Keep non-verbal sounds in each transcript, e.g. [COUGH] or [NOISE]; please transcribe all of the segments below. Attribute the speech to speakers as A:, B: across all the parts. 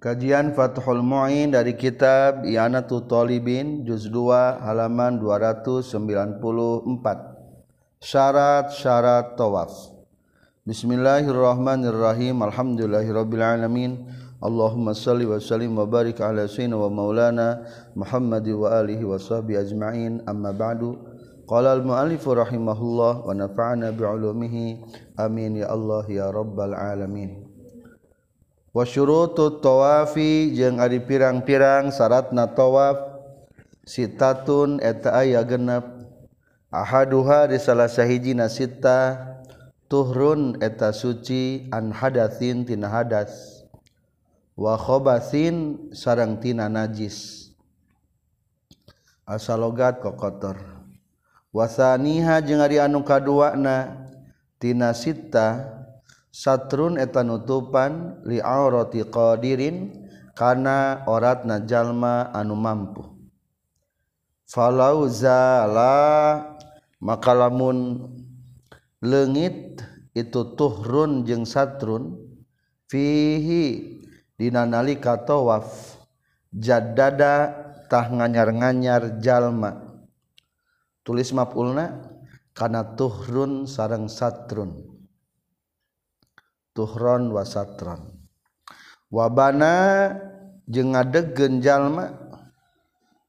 A: Kajian Fathul Mu'in dari kitab Iyanatu Talibin juz 2 halaman 294. Syarat-syarat tawaf. Bismillahirrahmanirrahim. Alhamdulillahirrabbilalamin Allahumma salli wa sallim wa barik ala sayyidina wa maulana Muhammad wa alihi wa sahbihi ajma'in. Amma ba'du. Qala al-mu'allif rahimahullah wa nafa'ana bi'ulumihi Amin ya Allah ya rabbal alamin. Wasuruututowafi jeung Ari pirang-pirang saratnatowaf, Siitatun eta aya genep, Ahaduha di salah Shahiji nasta, tuhun eta suci anhaintina hadas Wahkhoobasin sarangtina najis asaalogat Ko kotor Wasaniha jeung ari anu kaduwaknatinana Sita, Sarun etan utupan li roti qdirn karena ort najallma anu mampuzala maka lamunlennggit itu tuhun je saturun fihifdatahnya jalma tulis mapulna karena tuhun sarang Sarun ron Wasatramwabban je ngadeg genjallma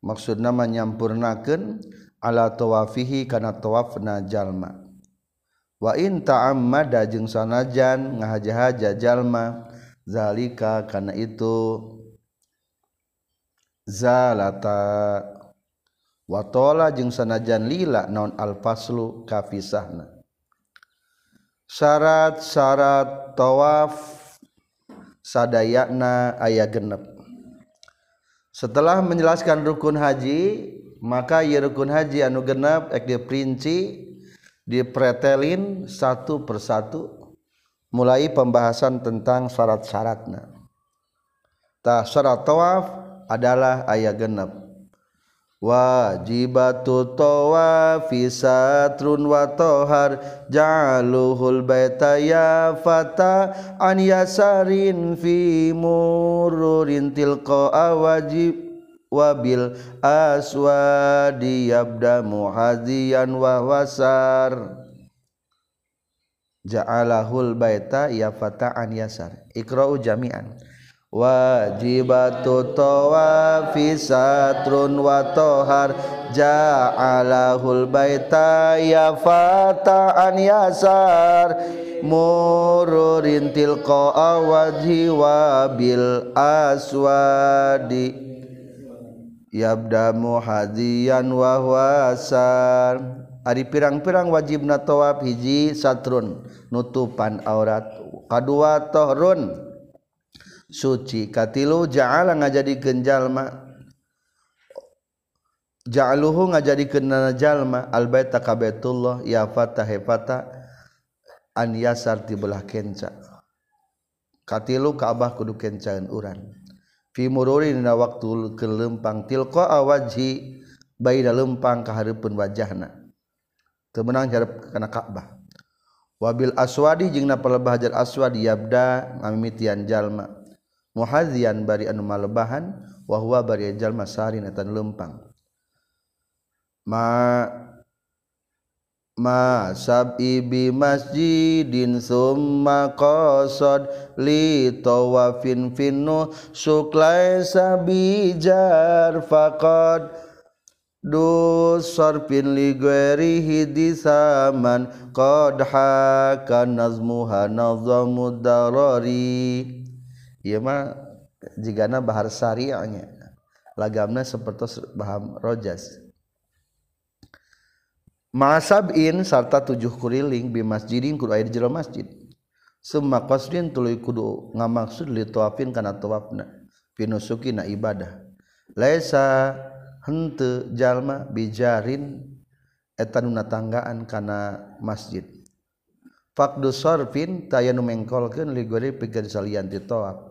A: maksud nama menyampurnaken ala wafihi karena thowafnajallma watang sanajan ngahahajajallma zalika karena itu zallata watola jeng sanajan lila non alfaslu kafiahna syarat-syarat thowaf sadayana ayah genep setelah menjelaskan rukun Haji maka ye rukun Haji anu genap deprinci diptelin satu persatu mulai pembahasan tentang syarat-syaratnya takyarat thof adalah ayah genep wajibatu tawafi satrun wa tohar ja'aluhul baita ya fata an yasarin fi mururin tilqa awajib wabil aswadi yabda muhadiyan wa wasar ja'alahul baita ya fata an yasar ikra'u jami'an wajibatu tawafi satrun wa tohar ja'alahul baita ya fata'an yasar mururin tilqa awajhi wa bil aswadi yabdamu hadiyan wa huasar Ari pirang-pirang wajibna tawaf hiji satrun nutupan aurat kadua tohrun sucikati janganlah nga jadi genjallma jalu nga jadi kennaljallma albaita kabetullah ya hepatalahh ku waktu kepangko awaji Badah lempang keharipun wajahna kemenang jarap karena Ka'bahwabbil Aswadi je napalbahajar Aswadi yabda ngamittian jalma muhadzian bari anu malebahan wa huwa bari jalma sarin eta anu lempang ma ma sab'i bi masjidin summa qasad li tawafin finnu suklai sabijar faqad du sarfin li gairi hidisaman qad haka nazmuha nazamud darari Ieu iya mah jigana bahar syariahnya Lagamna seperti baham rojas. masabin sarta tujuh kuriling masjidin kudu air jero masjid. Summa qasdin tuluy kudu ngamaksud li tawafin kana tawafna pinusuki na ibadah. Laisa henteu jalma bijarin etanuna nu natanggaan kana masjid. Faqdu sarfin tayanu mengkolkeun li gori pikeun salian ti tawaf.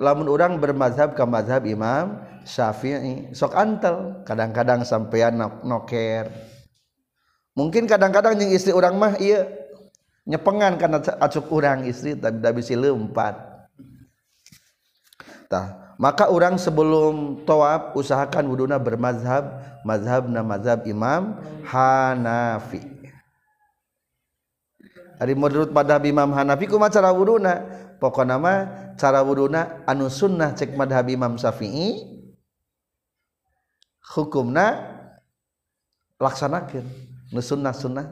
A: lamun orang bermazhab ke mazhab Imam Syafi'i sok antel kadang-kadang sampean noker mungkin kadang-kadang yang istri orang mah iya nyepengan karena acuk orang istri tapi tidak bisa lempat tah maka orang sebelum toab usahakan wuduna bermazhab mazhab na mazhab Imam Hanafi Ari menurut pada Imam Hanafi kumacara wuduna punya pokok nama cara wuruduna anu sunnah cek Mahab Imam Syafi'i hukum laksanakin nusunnahnaham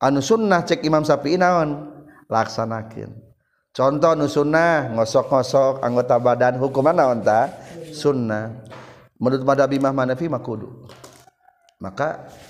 A: anu sunnah cek Imamyafi' naon laksanakin contoh Nusunnah ngosok-gossok anggota badan hukumanta sunnah menurut Mahabbimahfidu maka kita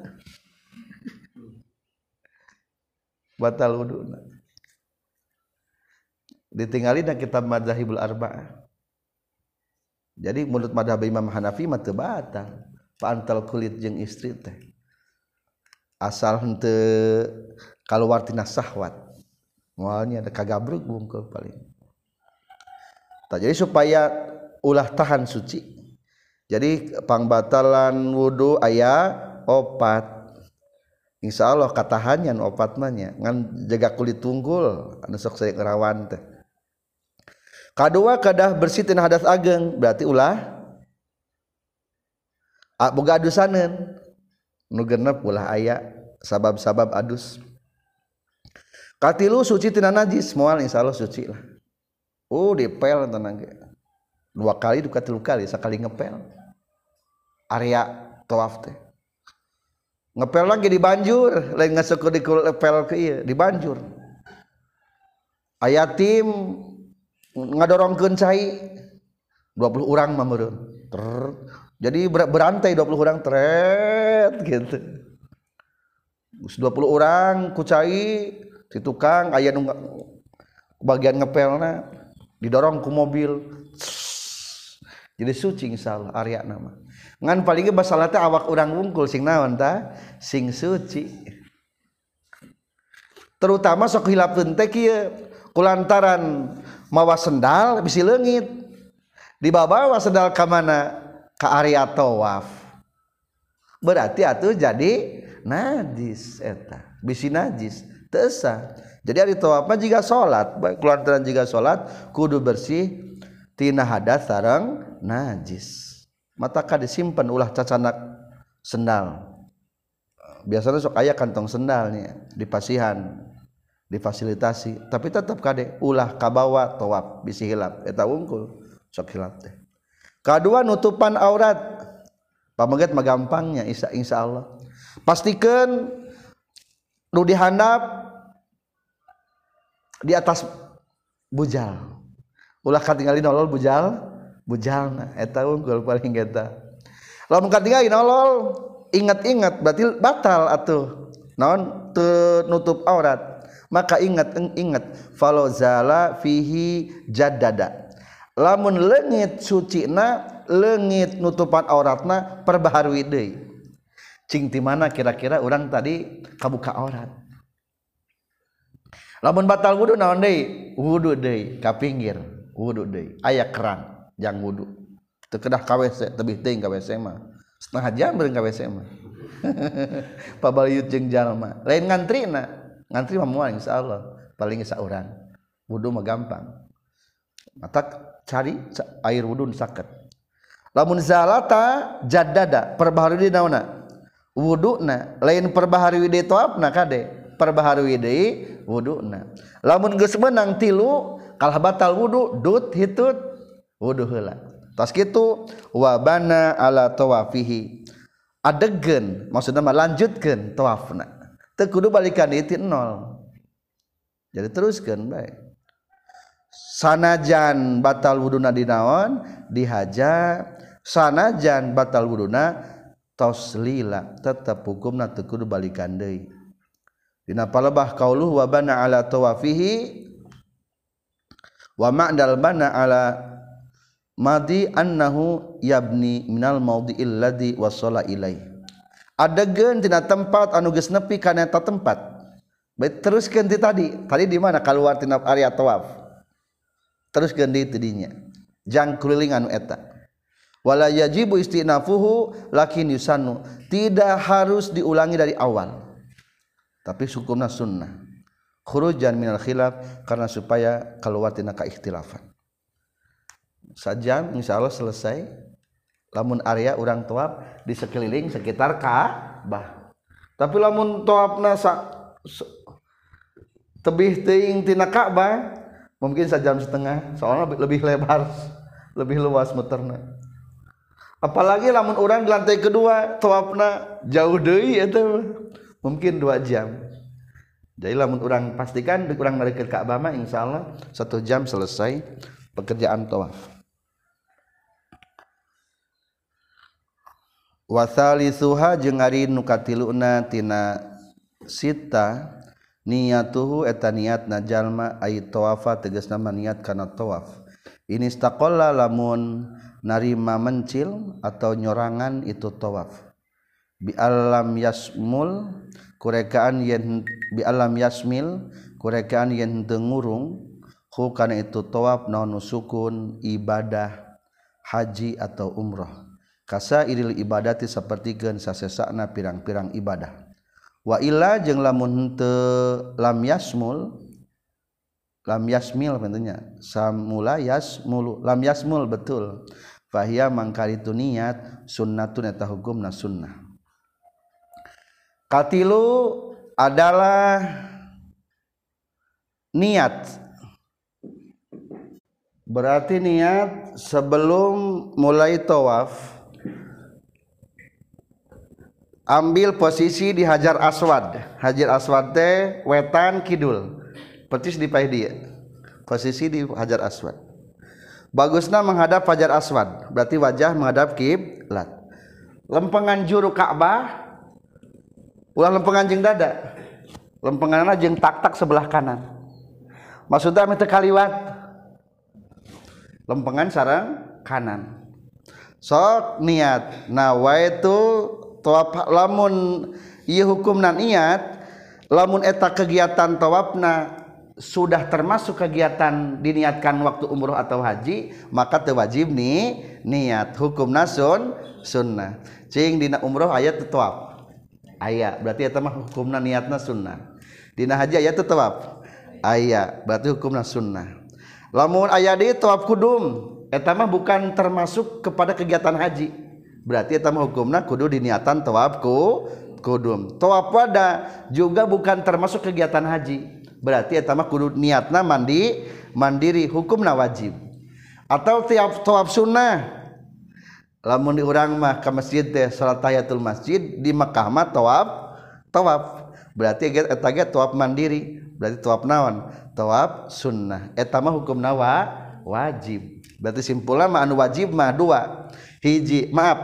A: batal wudhu ditinggalin dan kitab madzahibul arba'ah jadi menurut madzhab Imam Hanafi mah teu batal pantal kulit jeng istri teh asal henteu kaluar tina sahwat moalnya ada kagabruk bungkul paling tak jadi supaya ulah tahan suci jadi pangbatalan wudhu ayat opat Insya Allah katahan yang opatmanya jaga kulit tunggul adawan K2 kadah berrsi had ageng berarti ulah buka ad nup ulah aya sabab-sabab adusci najis semua Inyaci uh, dua kali du kali ngepel Arafnya ngepel lagi di banjur dijur ayatim ngadorong kencai 20 orang jadirat berantai 20 orang 20 orang kucai ditukang ayat bagian ngepel didorong ke mobil jadi sucing sal t namanya ngan paling masalah awak orang wungkul sing naon ta sing suci terutama sok hilap teh kieu kulantaran mawas sendal bisi leungit dibawa sendal ka mana ka area tawaf berarti atuh jadi najis eta bisi najis tesa jadi hari tawaf mah jika salat kulantaran jika salat kudu bersih tina hadas sareng najis Mataka disimpan ulah cacanak sendal biasanya sok ayah kantong sendalnya di pasihan difasilitasi tapi tetap kade ulah kabawa toab bisi hilap eta wungkul sok hilap teh kedua nutupan aurat mah magampangnya insya, insya Allah pastikan lu dihandap di atas bujal ulah katingali nolol bujal Eh, oh, ingat-ingat bat batal atuh nonutup aurat maka ingat ingetzalahida lamunlengit sucinalengit nutupan aurat nah perbahar Widaycincti mana kira-kira orang tadi kabuka orangt laun batal whu w pinggir wudhu aya kerang wudhu terkedahW lebih setengah jam [LAUGHS] lain ngan tri Insya Allah palinguran wudhu gampang mata cari air wudhu sakit lamunlata ja dada perbaha di wudhu lain perbaha Wi topdek perbaha Wi wudhu lamun kebenang tilu kalau batal wudhu dut hitut wudhu heula tos kitu wabana ala tawafihi adegen maksudnya mah lanjutkeun tawafna teu kudu balikan itu nol jadi teruskan baik sanajan batal wuduna dinaon dihaja sanajan batal wuduna lila tetap hukumna teu kudu balikan deui dina palebah kauluh wabana ala tawafihi wa ma'dal bana ala Madi annahu yabni Minal mau was ada getina tempat anuges nepi kaneta tempat terus ganti tadi tadi di mana kalau keluarf terus gandi tiinya jangan keliling anu etwala yajibu ist tidak harus diulangi dari awal tapi sukurna sunnah hujan Minal khilaf karena supaya keluartinaikkhtililaah sajam Insya Allah selesai lamun area orang tuap di sekeliling sekitar Ka'bah tapi lamun tuap nasa tebih ting tina Ka'bah mungkin sajam setengah soalnya lebih lebar [LAUGHS] lebih luas muterna apalagi lamun orang di lantai kedua tuapna jauh deui itu mungkin dua jam jadi lamun orang pastikan kurang mereka Ka'bah mah insya Allah satu jam selesai pekerjaan tawaf. Wasaliituha je nga nukati luuna tina sita, niya tuhu eteta niat najallma ay towafa teges nama niat kana towaf. Ini stakola lamun narima mencil atau nyorangan itu towaf. biallam yasmul, kurekaan y bi alam yasmil, kurekaan yen tengururung hukana itu toaf no nu sukun, ibadah, haji atau umroh. kasa iril ibadati seperti gen sasesakna pirang-pirang ibadah wa illa jeng lamun te lam yasmul lam yasmil bentuknya samula yasmul lam yasmul betul fahia tu niat sunnatun eta hukumna sunnah katilu adalah niat Berarti niat sebelum mulai tawaf ambil posisi di Hajar Aswad. Hajar Aswad teh wetan kidul. petis di paeh Posisi di Hajar Aswad. Bagusnya menghadap Hajar Aswad, berarti wajah menghadap kiblat. Lempengan juru Ka'bah ulah lempengan jeng dada. Lempengan jeng tak-tak sebelah kanan. Maksudnya minta kaliwat. Lempengan sarang kanan. Sok niat nah nawaitu lamun hukum na niat lamun eta kegiatan tawawabna sudah termasuk kegiatan diniatkan waktu umroh atau haji maka tewajib nih niat hukum nasun sunnah umroh ayat aya berarti hukumna niat na sunnah haji aya aya bat hukum nas sunnah lamun aya di tu kudum etmah bukan termasuk kepada kegiatan haji hukum Kududini niatan towabku kudum toap pada juga bukan termasuk kegiatan haji berarti etmah Kudu niatna mandi mandiri hukumna wajib atau tiap-toap sunnah lamun di urangmah ke masjid salat ayatul masjid di Mekahmahab berartiget tu mandiri berarti tuap nawan sunnah etama hukum nawa wajib berarti simpullama wajib mah dua maaf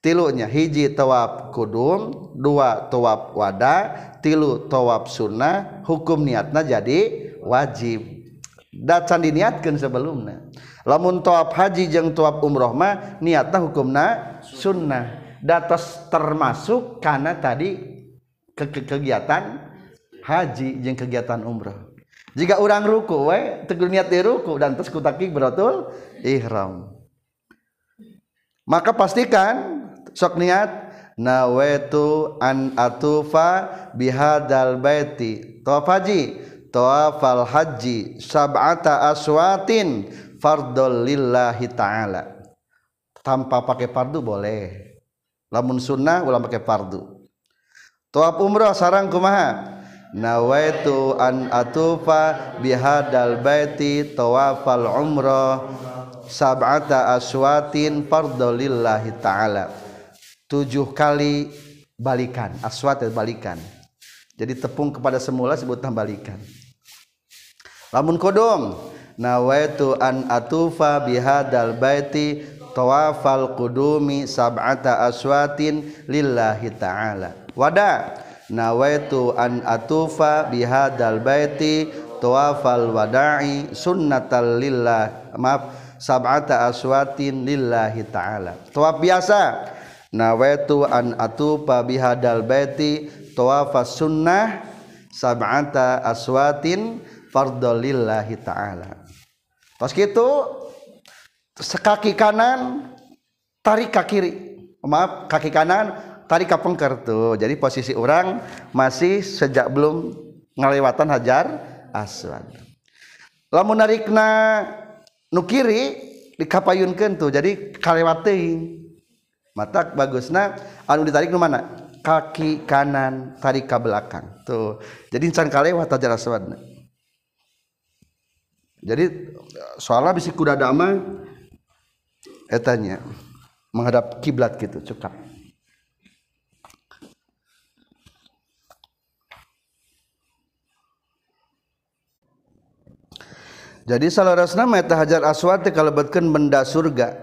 A: tilunya hiji tuwa kudung dua tuap wadah tilu towab sunnah hukum niatnya jadi wajib data diniatkan sebelumnya namunmun taap haji jeng tuab umrohmah niatnya hukumnya sunnah datates termasuk karena tadi ke kegiatan haji yang kegiatan umrahh jika orang ruku we tegu niati ruku dantesku takihrotul Iro maka pastikan sok niat nawaitu an atufa bihadal baiti tawafaji tawafal haji sab'ata aswatin fardol lillahi ta'ala tanpa pakai fardu boleh lamun sunnah ulang pakai fardu tawaf umrah sarang kumaha nawaitu an atufa bihadal baiti tawafal umrah sab'ata aswatin pardolillahi ta'ala tujuh kali balikan aswat balikan jadi tepung kepada semula sebut balikan lamun kodong nawaitu an atufa bihadal baiti tawafal kudumi sab'ata aswatin lillahi ta'ala wada nawaitu an atufa bihadal baiti tawafal wada'i sunnatal lillah maaf aswatinillahi taala tua biasa nawenah aswatinillahi ta'alaski itu sekaki kanan tari ka kiri Maaf kaki kanan tari kapekertu jadi posisi orangrang masih sejak belum melewatan hajar aswa la menarikna kita kiri diayunken tuh jadilewa mata bagus nahu ditarik ke mana kaki kanantari belakang tuh jadisanwa jadi suara bisa kuda dama hatanya menghadap kiblat gitu cka punya jadi salah rasnaeta Hajar aswati kalebetkan benda surga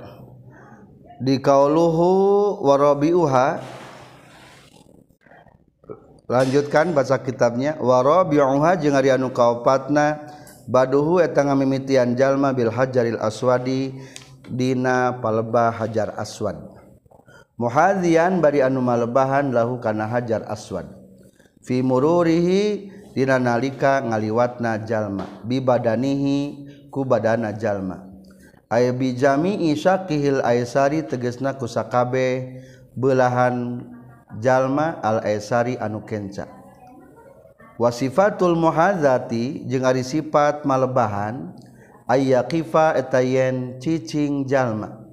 A: dikauluhu warrobiha lanjutkan bahasa kitabnya warhau kaupatna badduhu etang mimmitian Jalma Bilhajaril Aswadi Dina palba Hajar Aswan muhaan bari anu malehan lahuukan Hajar Aswan vimururihi nalika ngaliwatna jalma bibaanihi kubadaana Jalma Ay Bijami Iya Kihil Aisari tegesna kusakabe belahan jalma alaisari anukennca wasifatul Muhazati jeng hari sifat malebahan ayaah kifa etayen ccing Jalma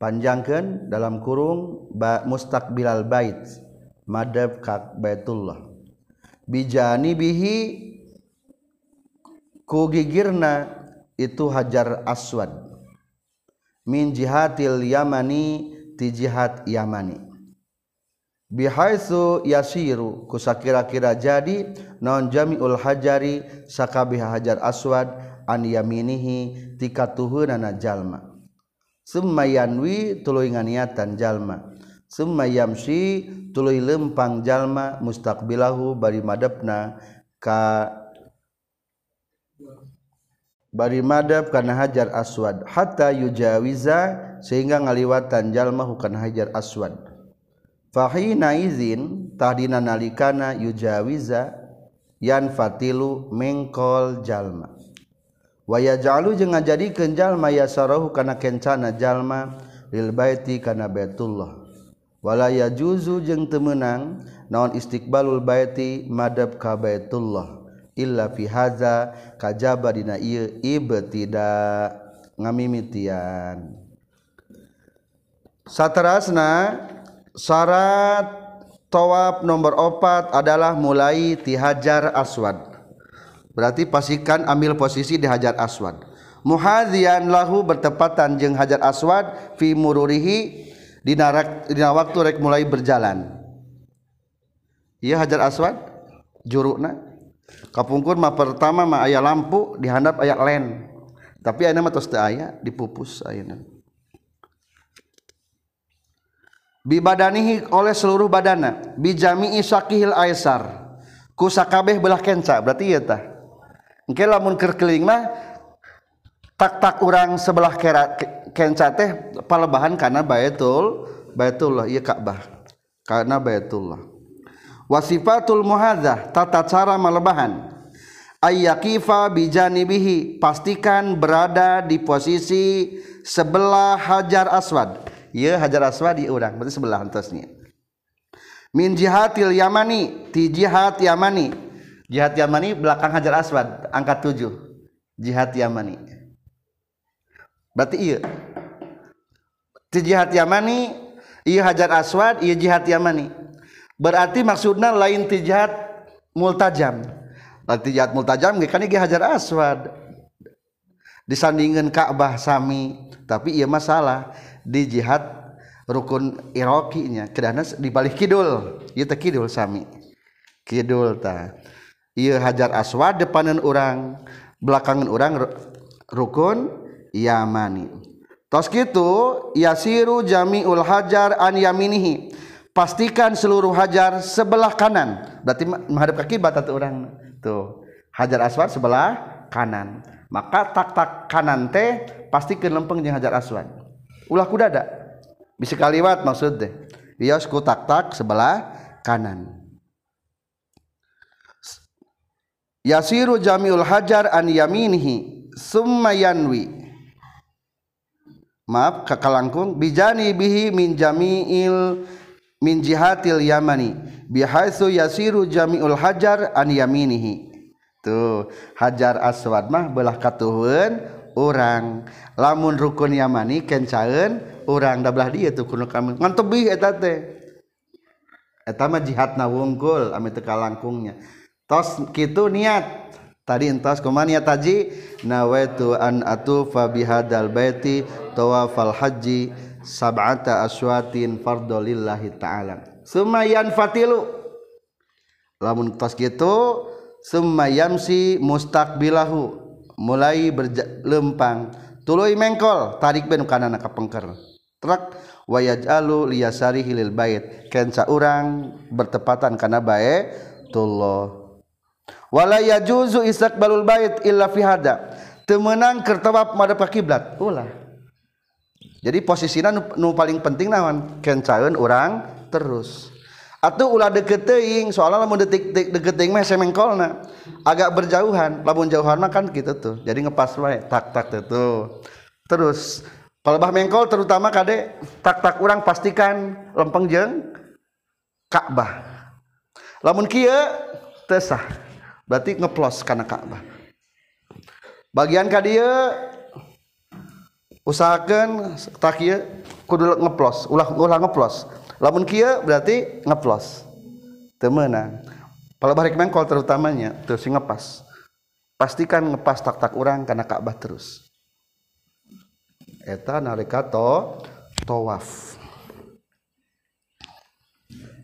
A: panjangkan dalam kurung musta Bilal bait Madeb Kak Baitullah bihhi kugigirna itu hajar aswad minjihati yamani tijihad Yamani bihau yashiu kusa kira-kira jadi nonon Jamiul hajari skabbihha hajar aswad aniaminihi ti tu najallma semayayanwi tuluan niatan jalma semayamshi tulu lempang jalma mustabilahu barimadabna bari madb karena hajar aswad hatta yujawiza sehingga ngaliwatan jalma bukan hajar aswad fahina izin tadidina nakana yujawiza yang Fatilu mengkol jalma wayajallu jangan jadi Kenjallma ya sa karena kencana jalma ribaiti karena Betullah walaya juzu jeung temenang naon istiqbalul baiti madab ka baitullah illa fi hadza kajaba dina ieu ibtida ngamimitian satarasna syarat tawaf nomor 4 adalah mulai ti hajar aswad berarti pastikan ambil posisi di hajar aswad muhadzian lahu bertepatan jeung hajar aswad fi mururihi narak di dina waktu rek mulai berjalan Ia hajar aswad jurukna kapungkur mah pertama mah ayah lampu dihandap ayah len tapi ayah mah tos ayah dipupus Bi badanihi oleh seluruh badana Bi jamii sakihil aisar ku belah kenca berarti iya tah engke lamun keur mah tak tak urang sebelah kera kenca teh palebahan karena baitul baitullah ieu iya Ka'bah karena baitullah wasifatul muhadzah tata cara malebahan ayyakifa bijanibihi pastikan berada di posisi sebelah hajar aswad ya hajar aswad di iya udah berarti sebelah antasnya min jihatil yamani ti jihad yamani jihad yamani belakang hajar aswad angkat tujuh jihad yamani berarti iya di jihad Yamani iya Hajar Aswad iya jihad Yamani berarti maksudnya lain ti jihad multajam lain ti jihad multajam kan ieu Hajar Aswad Disandingkeun Ka'bah sami tapi iya masalah di jihad rukun Irokinya kedana di balik kidul iya kidul sami kidul ta iya Hajar Aswad depanan orang belakangan orang rukun Yamani Tos gitu yasiru jami'ul hajar an yaminihi. Pastikan seluruh hajar sebelah kanan. Berarti menghadap ke kiblat atau orang. Tuh. Hajar aswad sebelah kanan. Maka tak tak kanan teh pasti ke lempeng jeung hajar aswad. Ulah dada. Bisa kaliwat maksud deh. ku tak tak sebelah kanan. Yasiru jami'ul hajar an yaminihi summa yanwi kaka langkung bij bihi minil minji yamani bi Jamiul hajarminihi tuh hajar aswad mah belah katun orang lamun rukun Yamanikenon orang dia jihad naggulka langkungnya tos gitu niat tadi entas ya taji nawaitu an atufa bihadal baiti tawafal haji sab'ata aswatin lillahi ta'ala sumayan fatilu lamun tos gitu si mustaqbilahu mulai berlempang tuluy mengkol tarik ben kanan ka pengker truk wayaj'alu liyasari hilil bait kenca urang bertepatan kana bae tullah wala yajuzu balul bait illa fi hada temenang kertawab madhep ka kiblat ulah jadi posisinya nu, nu paling penting naon kencaeun orang terus atau ulah deket teuing soalnya lamun detik deket teuing mah semengkolna agak berjauhan lamun jauhan mah kan gitu tuh jadi ngepas wae tak tak tuh terus kalau bah mengkol terutama kade tak tak orang pastikan lempeng jeng Ka'bah lamun kia tesah berarti ngeplos karena Ka'bah bagian ka dia usahakan tak kudu ngeplos ulah ulah ngeplos lamun kia berarti ngeplos temenan kalau balik mengkol terutamanya terus ngepas pastikan ngepas tak tak orang karena Ka'bah terus eta nareka to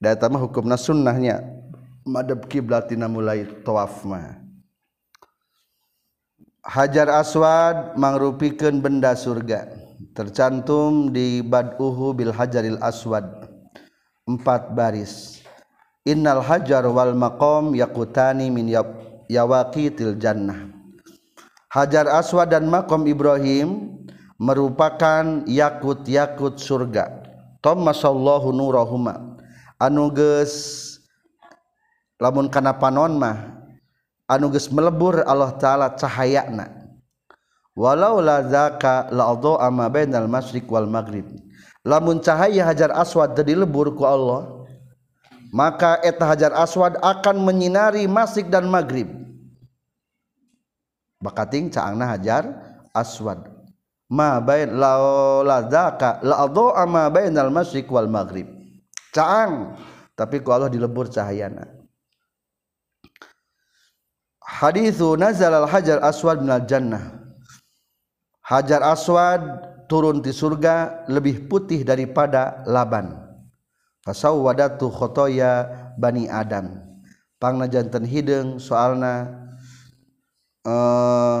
A: data mah hukumna sunnahnya madhab kiblatina mulai tawaf mah Hajar Aswad mangrupikan benda surga tercantum di Bad'uhu bil Hajaril Aswad empat baris Innal hajar wal maqam yakutani min ya, yawaqitil jannah Hajar Aswad dan makom Ibrahim merupakan yakut-yakut surga. Tomasallahu nurahuma anuges lamun kana panon mah anuges melebur Allah taala cahayana walau la zaka la ama bainal masyriq wal maghrib lamun cahaya hajar aswad jadi lebur ku Allah maka eta hajar aswad akan menyinari masyriq dan maghrib bakating caangna hajar aswad ma bain la la zaka la ama bainal masyriq wal maghrib caang tapi ku Allah dilebur cahayana hadithu nazal al hajar aswad min al jannah hajar aswad turun di surga lebih putih daripada laban fasawwadatu khotoya bani adam pangna jantan hidung soalna eh,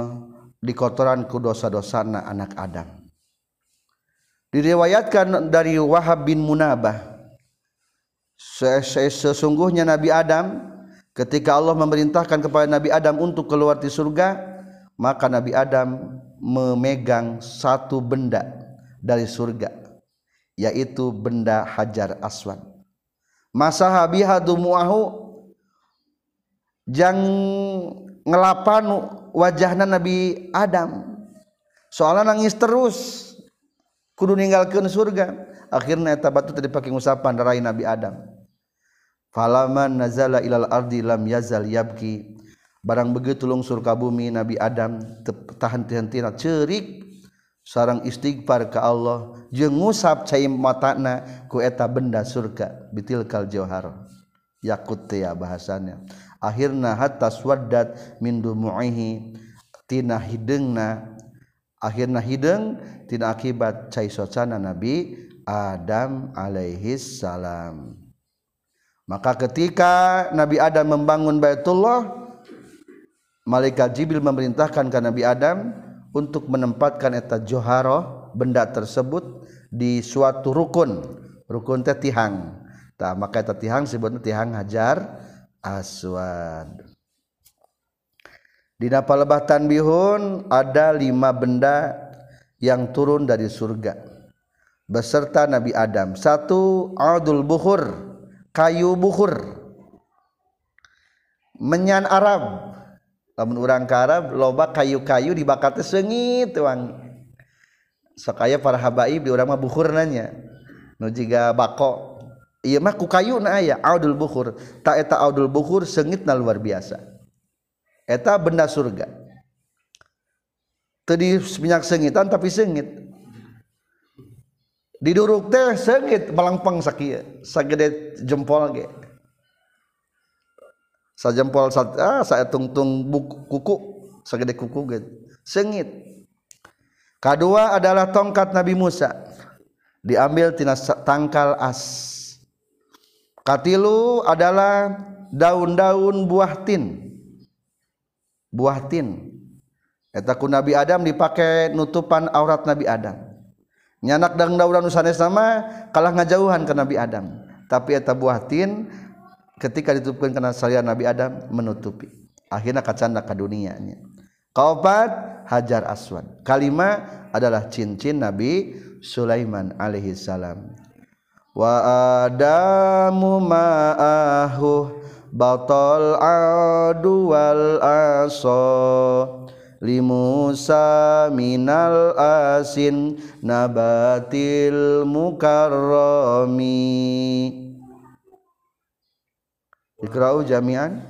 A: di kotoran ku dosa-dosana anak Adam diriwayatkan dari Wahab bin Munabah sesungguhnya Nabi Adam ketika Allah memerintahkan kepada Nabi Adam untuk keluar di surga maka Nabi Adam memegang satu benda dari surga yaitu benda hajar aswad masaha biha dumuahu jang ngelapan wajahnya Nabi Adam soalnya nangis terus kudu ninggalkan surga akhirnya tabat itu tadi pakai usapan darai Nabi Adam falaman nazala ilal ardi lam yazal yabki barang begitu lungsur ka bumi Nabi Adam tahan tihantina cerik sarang istighfar ka Allah jeung ngusap cai matana ku eta benda surga bitil kal jauhar yakut ya bahasanya akhirna hatta swaddat min dumu'ihi tina hidengna akhirna hideng tina akibat cai socana Nabi Adam alaihis salam maka ketika Nabi Adam membangun Baitullah, malaikat Jibril memerintahkan ke Nabi Adam untuk menempatkan eta joharoh benda tersebut di suatu rukun. Rukun teh tihang. Tah maka eta tihang disebut tihang Hajar Aswad. Di lebah tanbihun ada lima benda yang turun dari surga beserta Nabi Adam. Satu, adul buhur kayu buhur menyan Arab lamun urang ke Arab loba kayu-kayu dibakar teh seungit wangi sakaya para habaib di urang mah buhur nanya nu jiga bako ieu mah ku kayu na aya audul buhur ta eta audul buhur seungitna luar biasa eta benda surga tadi minyak sengitan tapi sengit diduruk teh sengit melengpeng sakit, sagede jempol ge sajempol sa, ah, saya tungtung buku kuku sagede kuku ge sengit kedua adalah tongkat Nabi Musa diambil tina tangkal as katilu adalah daun-daun buah tin buah tin eta ku Nabi Adam dipakai nutupan aurat Nabi Adam nyanak dang dauran usanes nama kalah ngajauhan ke Nabi Adam tapi eta buahtin ketika ditutupkan kena salian Nabi Adam menutupi akhirnya kacanda ke dunianya kaopat hajar aswan. kalima adalah cincin Nabi Sulaiman alaihi salam wa adamu ma'ahu batal adu wal aso Li Musaamial asin nabail Mukarromi ikrau jamian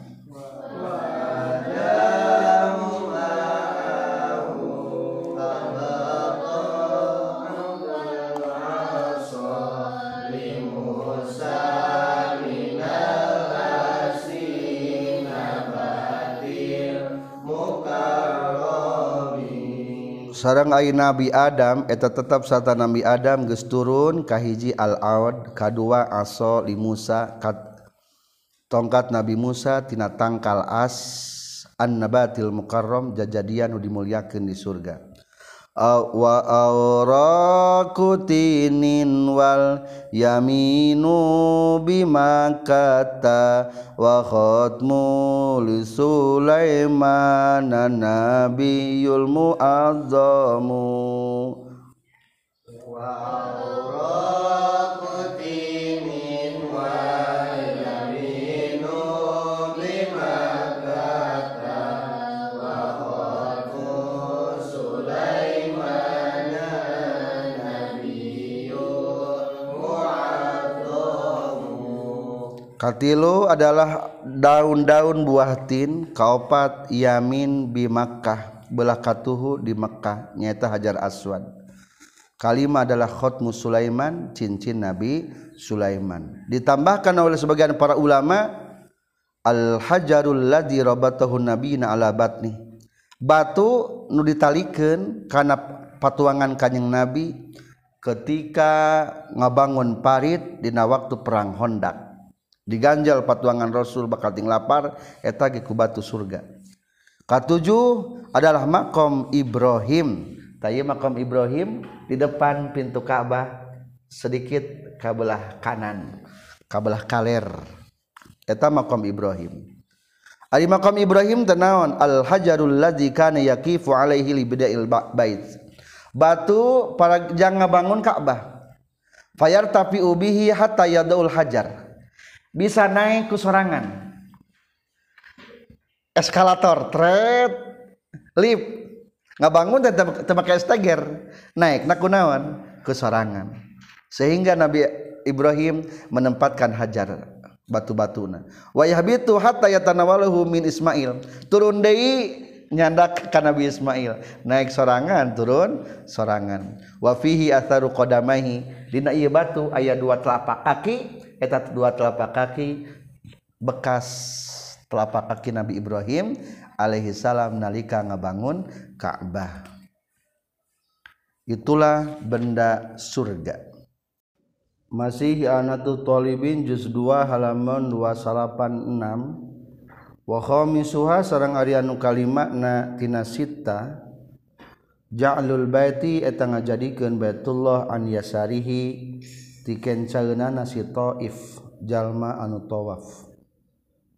A: sarang a Nabi Adam eta tetap saatatan nabi Adam gesturunkahhiji alAud kadu aso Li Musa tongkat Nabi Musatina tangkaas annabatil Muqaram jajadianu dimuliliaken di surga wa auraqutinin wal yaminu bima kata wa khatmu li Sulaiman nabiyul muazzamu wa auraq arti lo adalah daun-daun buahtin kauopat Yamin Bimakkah belahkatuhhu di Mekkah nyaita Hajar Aswad kalimat adalah khotmu Sulaiman cincin nabi Sulaiman ditambahkan oleh sebagian para ulama alhajarullahjirobathun Nabi na alabad nih batu nu ditalikan karena patuangan kanyeng nabi ketika ngebangun paritdina waktu perang Hondak diganjal patuangan Rasul bakal ting lapar eta ge ku batu surga katujuh adalah makom Ibrahim tayy makom Ibrahim di depan pintu Ka'bah sedikit kabelah kanan kabelah kaler eta makom Ibrahim Ari makom Ibrahim tenaon al hajarul ladzi kana yaqifu alaihi li bida'il bait. Batu para jangan bangun Ka'bah. Fayar tapi ubihi hatta yadaul hajar bisa naik ke sorangan eskalator tret lift nggak bangun dan tembak steger naik nak kunawan ke sorangan sehingga Nabi Ibrahim menempatkan hajar batu-batuna wayah bitu hatta yatanawaluhu min Ismail turun dei nyandak ke Nabi Ismail naik sorangan turun sorangan wa fihi atharu dina iya batu ayat dua telapak kaki dua telapak kaki bekas telapak kaki Nabi Ibrahim Alaihissalam nalika ngabangun Ka'bah itulah benda surga masih tuh thobin juz 2 halaman 286 woho misuha seorang yankalimak na kinata jauliti jadi ke Batullah annyasarihi Chikenana siif jalma anu towaf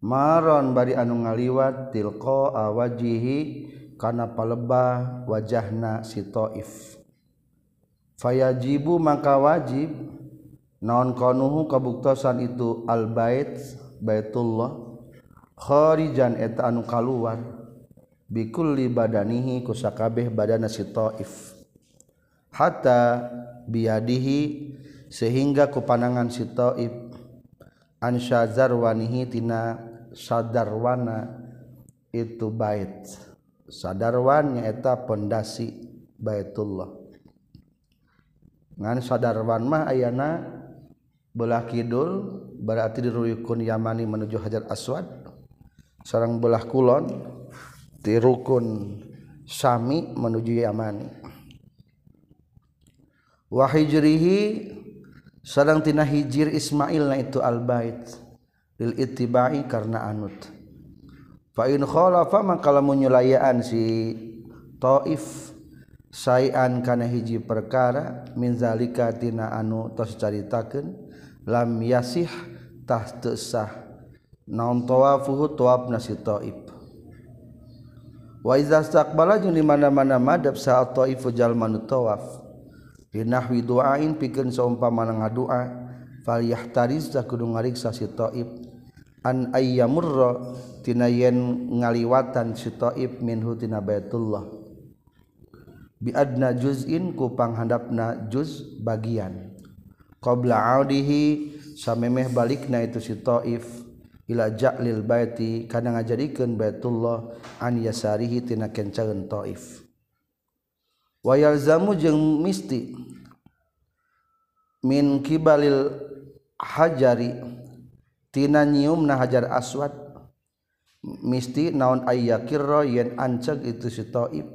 A: Maron bari anu ngaliwat tilko awajihi karenaapa leba wajah na sitoif Fajibu maka wajib non konhu kebuktsan itu albait Baitullah horijan et anu kal bikulli bad nihhi kusakabeh badana sitoif hatta biadihi dan sehingga kepanangan sitoib ansyazar Wahitina sadarwana itu bait sadarwannyaeta pendasi Baitullah dengan saddarwanmah Ayna belah Kidul berarti diuykun Yamani menuju Hajar Aswad seorang belah kulon tirukunsi menuju Yamani wahai jerihi kemudian sedang tina hijjir Ismail na itu albat l ittiba karena anut fa maka muyulayanaan si Thif sayan kana hiji perkara minzalika tina anu tocaritaken laih taahib waju dimana-mana madb saat toifjal man towaaf nahwiain piken seumpa man ngadua faiyaahtaris za kudung ngariksa siib an ayaya murrotinaen ngaliwatan siib minhutina Batullah biad na juinkupanghandap na juz bagian qobla Adihi sammeh balik na itu siif ilajak lilbati kadang nga jadiken Batullah ansarihitinaken Thib wamu je misti minkibalil hajaritina na hajar aswad misti naon aya kiroyen anceg itu siib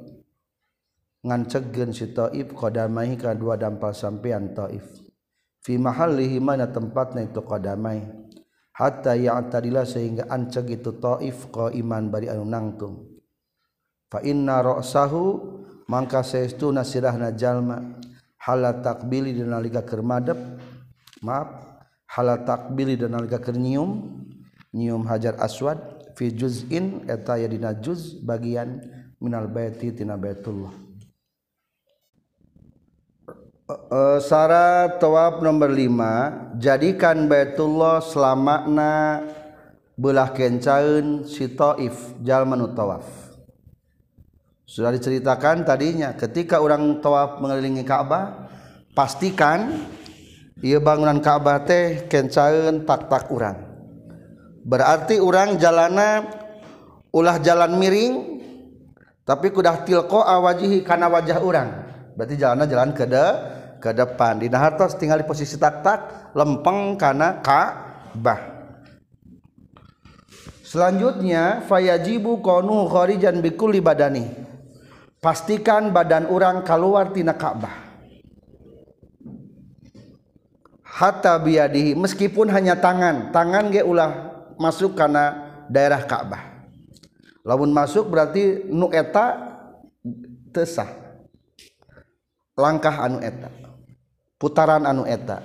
A: ngaancegen siib ko dama ka dampal sampeyan Thif vimahli mana tempat na itu ko damai hatta yang tadilah sehingga anceg itu Thif kau iman bari ayu nangtum fanasahu mangka sestu nasirah jalma hala takbili dan nalika kermadep maaf hala takbili dan nalika kernyium nyium hajar aswad fi juz'in eta ya dina juz bagian minal baiti tina baitullah e, e, syarat tawaf nomor 5 jadikan baitullah selamatna belah kencaeun si taif jalma tawaf sudah diceritakan tadinya ketika orang tawaf mengelilingi Ka'bah pastikan ia bangunan Ka'bah teh kencaeun tak-tak urang. Berarti orang jalana ulah jalan miring tapi kudah tilko awajihi karena wajah orang Berarti jalana jalan ke de ke depan. Di hartos tinggal di posisi tak-tak lempeng karena Ka'bah. Selanjutnya fayajibu konu kharijan bikul badani pastikan badan orang keluartina Ka'bah Hatta biadihi meskipun hanya tangan tangan geulah masuk karena daerah Ka'bah laun masuk berarti nuetatesah langkah anu eter putaran anu etar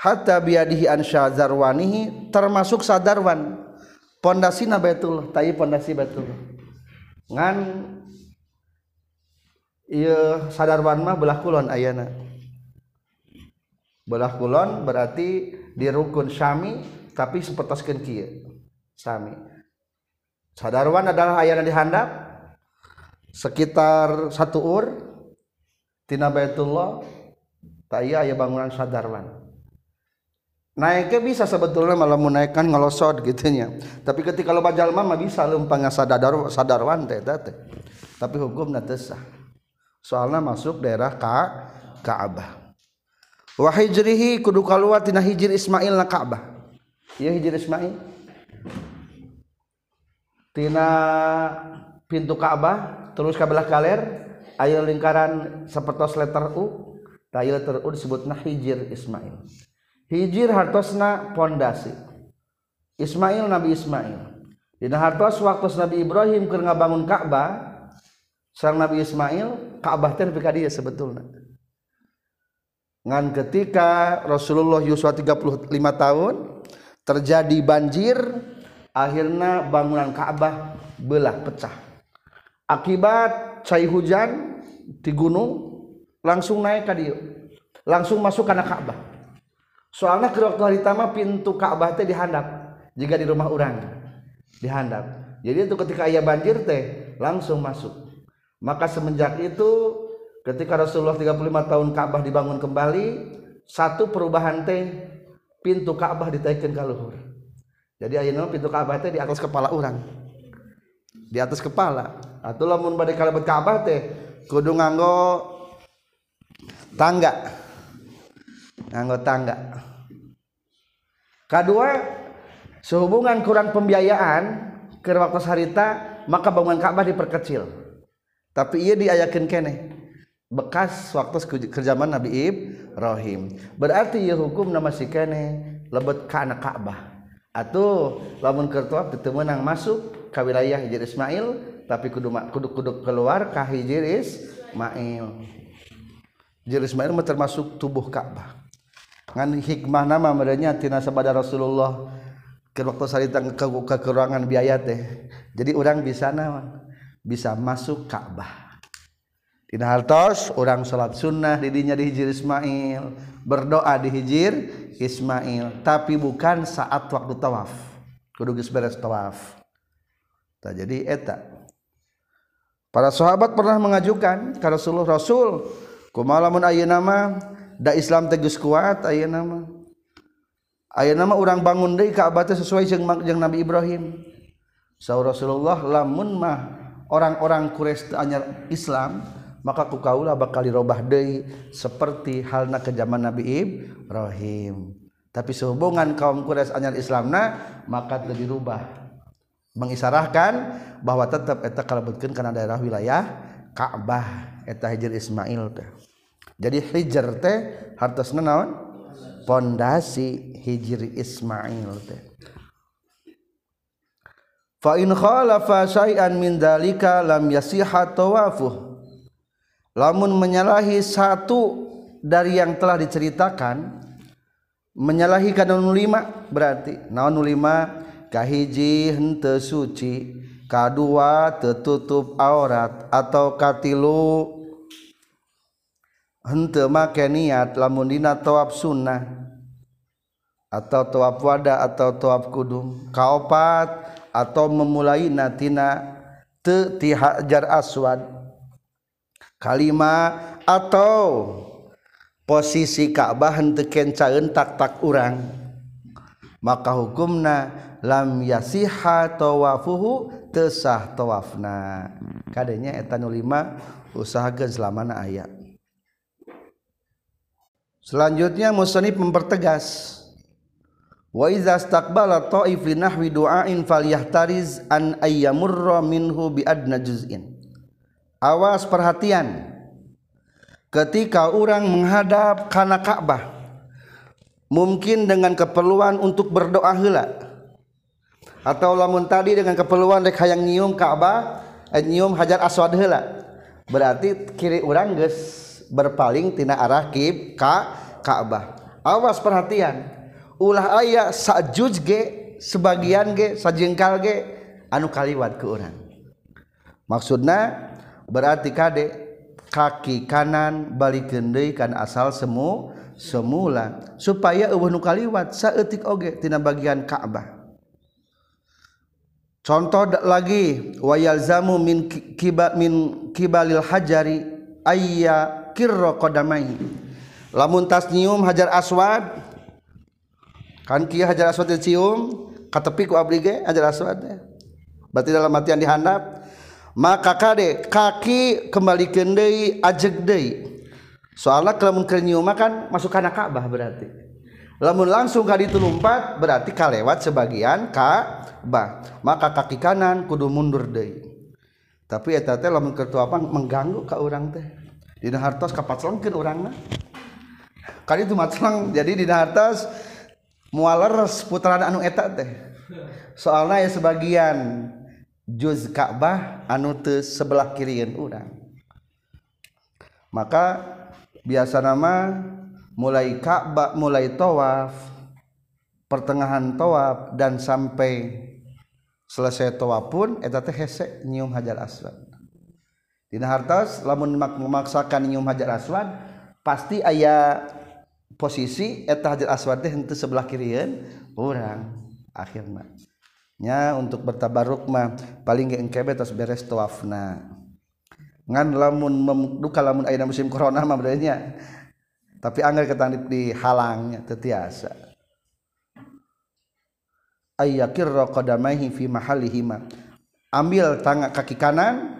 A: Hattaadihi anyazarihi termasuk sadarwan pondasi nabetul tay pondasi Betul iya saddarwan mah belah kulon ayana belah Kulon berarti di rukun Sami tapi sepertiken kecil Sami saddarwan adalah ayanya dihandap sekitar satu ur tinabayatullah taya aya bangunan sadarwan naiknya bisa sebetulnya malah menaikkan ngelosot gitunya tapi ketika lo bajal mama bisa lo lempangnya sadar sadar wante tete, tapi hukum sah soalnya masuk daerah ka Ka'bah wa hijrihi kudu kaluar tina hijir Ismail na Kaabah. Iya hijir Ismail tina pintu Kaabah terus ke belah kaler ayo lingkaran seperti letter U tayo U disebut hijir Ismail hijir hartosna pondasi Ismail Nabi Ismail dina hartos waktu Nabi Ibrahim keur ngabangun Ka'bah sang Nabi Ismail Ka'bah teh nepi dia sebetulnya ngan ketika Rasulullah Yusuf 35 tahun terjadi banjir akhirnya bangunan Ka'bah belah pecah akibat cai hujan di gunung langsung naik ke dia langsung masuk ke Ka'bah soalnya waktu hari pintu Ka'bah teh dihandap jika di rumah orang dihandap jadi itu ketika ayah banjir teh langsung masuk maka semenjak itu ketika Rasulullah 35 tahun Ka'bah dibangun kembali satu perubahan teh pintu Ka'bah ditaikin ke luhur jadi ayeuna pintu Ka'bah teh di atas kepala orang di atas kepala atau lamun bade kalebet Ka'bah teh kudu nganggo tangga Anggota enggak. kedua sehubungan kurang pembiayaan ke waktu harita maka bangunan Ka'bah diperkecil tapi ia diayakin kene bekas waktu kerjaman Nabi Ibrahim berarti ia hukum nama si kene lebet ke anak Ka'bah atau lamun kertuap tetemenang masuk ke wilayah Hijir Ismail tapi kudu kudu kudu keluar ke Hijir Ismail Hijir Ismail termasuk tubuh Ka'bah hikmah nama merekanya Tinasaba Rasulullah ke kegu ke keuangan biaya de jadi urang di sana bisa masuk Ka'bah urang salat sunnah didinya di hijjir Ismail berdoa di hijjir Ismail tapi bukan saat waktu tawaf kedugi beres tawaf tak jadi etak para sahabat pernah mengajukan parasulullah Rasul kumalamun Ayu nama Islam tegas kuat aya namaah nama orang bangun De kaaba sesuaibi Ibrahim sau Rasulullah lamunmah orang-orang Quraisanya Islam maka kukalah bakal robah Dei seperti halna ke zaman Nabi'ib Rohim tapi sehubungan kaum Qurais Anyar Islamna maka lebih rubah mengisarahkan bahwa tetap etak kalaubutkin karena daerah wilayah Ka'bah eta hijjil Ismail ke jadi hijr teh hartosna naon pondasi hijri Ismail teh fa in khalafa syai'an min dalika lam yasiha tawafuh lamun menyalahi satu dari yang telah diceritakan menyalahi kanon lima berarti naon lima kahiji henteu suci kadua tetutup aurat atau katilu Hentu make niat lamun dina tawaf sunnah atau tawaf wada atau tawaf kudum kaopat atau memulai natina te tihajar aswad kalima atau posisi Ka'bah hente kencaeun tak tak urang maka hukumna lam yasiha tawafuhu tesah tawafna kadenya etanulima nu lima usahakeun selamana ayat Selanjutnya Musonif mempertegas Wa idza istaqbala ta'if li nahwi du'ain falyahtariz an ayyamurra minhu bi adna juz'in. Awas perhatian. Ketika orang menghadap kana Ka'bah mungkin dengan keperluan untuk berdoa heula atau lamun tadi dengan keperluan rek hayang nyium Ka'bah eh, nyium Hajar Aswad heula. Berarti kiri orang geus berpaling tina arah kib ka Ka'bah awas perhatian ulah ayah sajuj ge sebagian ge sajengkal ge anu kaliwat ke orang maksudnya berarti kade kaki kanan balik gendai kan asal semu semula supaya eueuh nu kaliwat saeutik oge tina bagian Ka'bah Contoh lagi wayalzamu min kibat min kibalil hajari ayya kirro qadamaihi lamun tas nyium hajar aswad kan kia hajar aswad dicium katepi ku abrige hajar aswad berarti dalam yang dihandap maka kade kaki kembali kendei ajeg dei soalnya kalau keur nyium kan masuk kana Ka'bah berarti lamun langsung kali itu lompat berarti kalewat sebagian Ka'bah maka kaki kanan kudu mundur dei tapi ya tete lamun kertu apa mengganggu ka orang teh hart kapat orang kali itumatlang jadi di atas mualer putaran anu etat soalnya ya sebagian juz Kak'bah anutus sebelah kirian urang maka biasa nama mulai Ka'bah mulai towaf pertengahan tof dan sampai selesai toa pun et teh hesekjar Dina hartas lamun memaksakan nyium hajar aswad pasti ayah posisi eta hajar aswad teh henteu sebelah kirian orang akhirnya nya untuk bertabaruk mah paling ge engke tos beres tawafna ngan lamun duka lamun aya musim corona mah bedanya tapi anggar ketandip di halangnya tetiasa Ayyakir qadamaihi fi mahallihima ambil tangan kaki kanan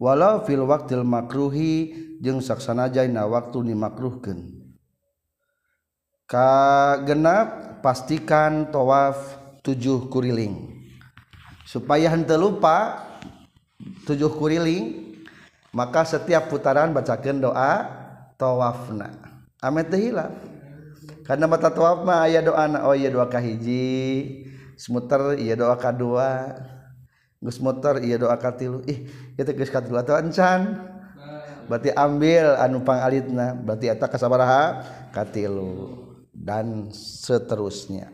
A: lauwakmakruhi jeung sakksana Jaina waktu nimakruh kegenap pastikan towaf 7 kuriling supaya hen lupa 7h kuriling maka setiap putaran bacakan doa towafna karena matafna aya do oh hiji semuter ia doa ka2 Gus motor iya doa katilu ih itu ya gus katilu atau encan berarti ambil anu alitna, berarti eta kasabaraha katilu dan seterusnya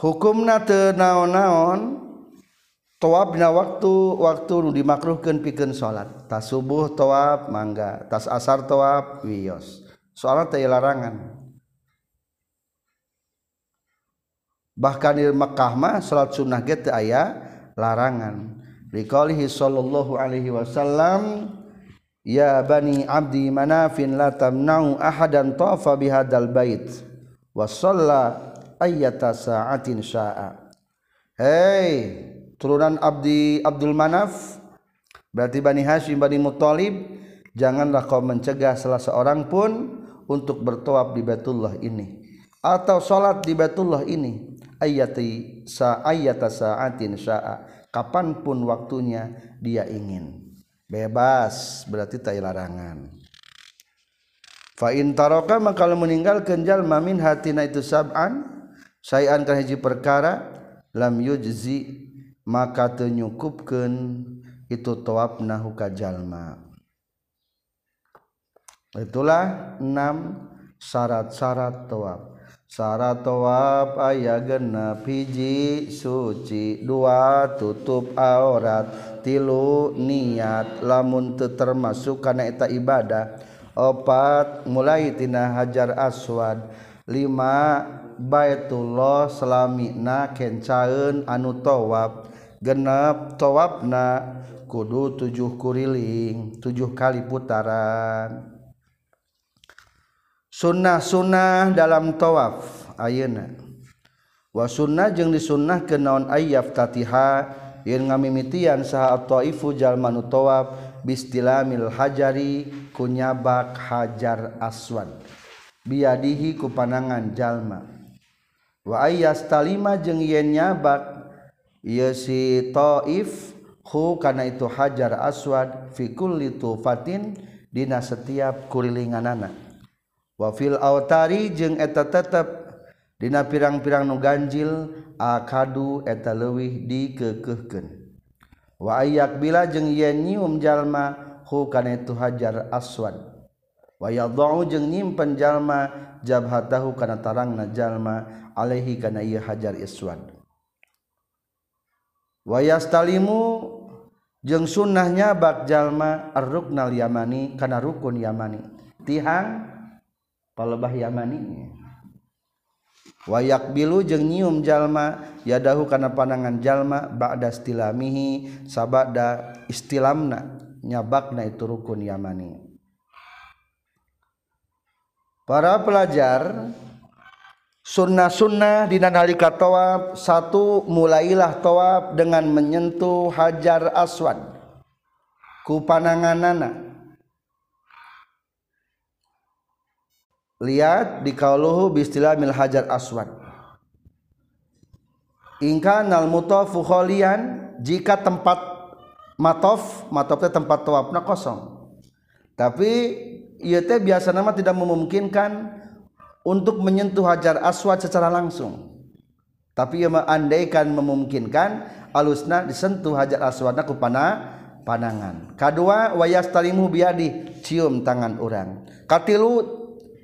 A: hukumna teu naon-naon na waktu waktu nu dimakruhkan pikeun sholat. tas subuh tawab mangga tas asar tawab wios Sholat teu larangan bahkan di Mekah mah salat sunnah ge teu aya larangan riqalihi sallallahu alaihi wasallam ya bani abdi manafin la tamna'u ahadan tafa bihadal bait wa shalla ayyata sa'atin sya'a hei turunan abdi Abdul Manaf berarti Bani Hashim Bani Muthalib janganlah kau mencegah salah seorang pun untuk bertawaf di Batullah ini atau sholat di Batullah ini ayati sa ayata saatin syaa kapanpun waktunya dia ingin bebas berarti tak larangan fa in taraka maka meninggalkan jalma min hatina itu sab'an sayan ka hiji perkara lam yujzi maka tenyukupkeun itu tawafna huka jalma itulah enam syarat-syarat tawaf Sara towab ayaah genep bijji suci dua tutup aurat tilu niat lamunt termasuk an tak ibadah opat mulaitinanah Hajar Aswad 5 Baitullah selaminakencaun anu towab genep towabna kudujuh kuriling tujuh kali putaran. nah sunnah dalam towaf ayeuna wasnah disunnah kenaon ayaaf tattihaf bisil hajari kunyabak hajar aswan biadihi ku pananganjallma waayahtalima yen nyabakif karena itu hajar aswad fikul itu Fain Dinah setiap kurililingan anak wafil autari jeung eta p dina pirang-pirang nu ganjil a kadu eta lewih dikekeken waak bila jeng ylma itu hajar aswan wayimpenjallma jata karena tarang najallmahi karena hajar iswan wayastalimu jeng sunnahnya bakjallma ruknal Yamani karena rukun Yamani tihang yang palebah Yamani wayak bilu jeng nyium jalma yadahu karena panangan jalma ba'da istilamihi sabada istilamna nyabakna itu rukun Yamani para pelajar sunnah-sunnah nanalika toab satu mulailah toab dengan menyentuh hajar aswad ku pananganana lihat di kauluhu bistilah mil hajar aswad Inka nal mutofu kholian jika tempat matof matofnya tempat tawafna kosong tapi ieu biasa nama tidak memungkinkan untuk menyentuh hajar aswad secara langsung tapi ieu andaikan memungkinkan alusna disentuh hajar aswadna kupana panah panangan Kedua wayas talimu biadi cium tangan orang katilu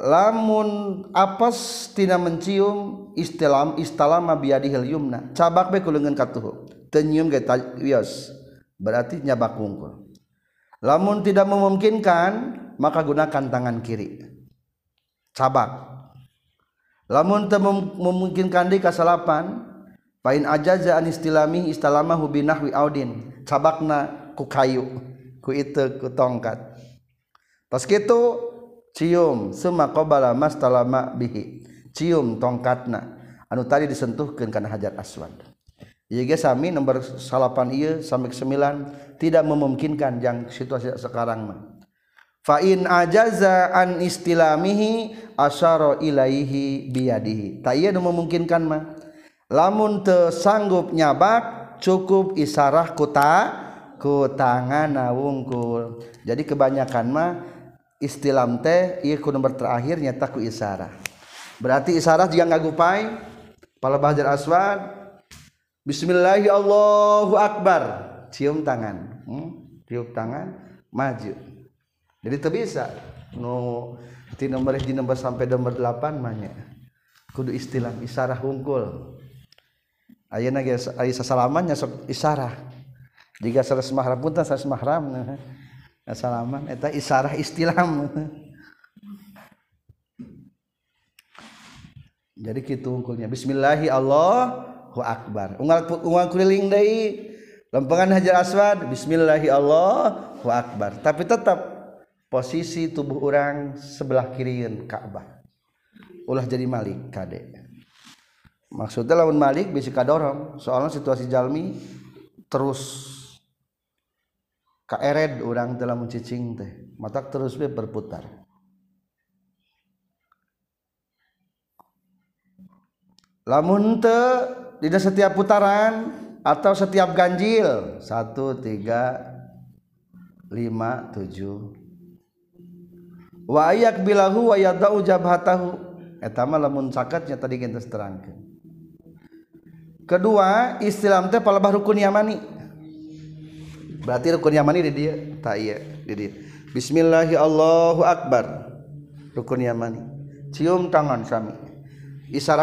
A: lamun apatina mencium istilahm istlamana berarti nyabakungkur lamun tidak memungkinkan maka gunakan tangan kiri cabak lamun memungkinkan di kes salapan paint ajaan istilahmi istilahlamahuwidin cabakna kukau tongkat passki itu semakoba setelahlama bi cium tongkatna anu tadi disententuh kan hajat aswa nomor salapan sampai 9 tidak memungkinkan yang situasi sekarangmah faza istilahmihi asaihi tay memkinkan lamun ter sanggup nyabak cukup isyarah kuta ke tangan na wungkul jadi kebanyakan mah kita istilam teh ieu ku nomor terakhir nyata ku isarah berarti isarah juga ngagupai pala bahjar aswad bismillahi allahu akbar cium tangan hmm? cium tangan maju jadi teu bisa nu no, ti nomor di nomor sampai nomor 8 manya kudu istilam isarah hungkul ayeuna geus ai sasalaman sok isarah jika sares mahram pun sares mahram nah. [LAUGHS] salaman eta isarah istilah jadi kita ungkulnya bismillahi Allah Hu akbar unggal unggal keliling deui lempengan hajar aswad bismillahi Allah Hu akbar tapi tetap posisi tubuh orang sebelah kirian Ka'bah ulah jadi malik kade maksudnya lawan malik bisa kadorong soalnya situasi jalmi terus kaered orang telah mencicing teh mata terus berputar lamun te tidak setiap putaran atau setiap ganjil satu tiga lima tujuh wa ayak bilahu wa yadau jabhatahu etama lamun sakatnya tadi kita terangkan kedua istilam teh palabah rukun yamani berarti rukunnyamani Bismillahiallahu akbar rukun Yamani cum tangan Sami isya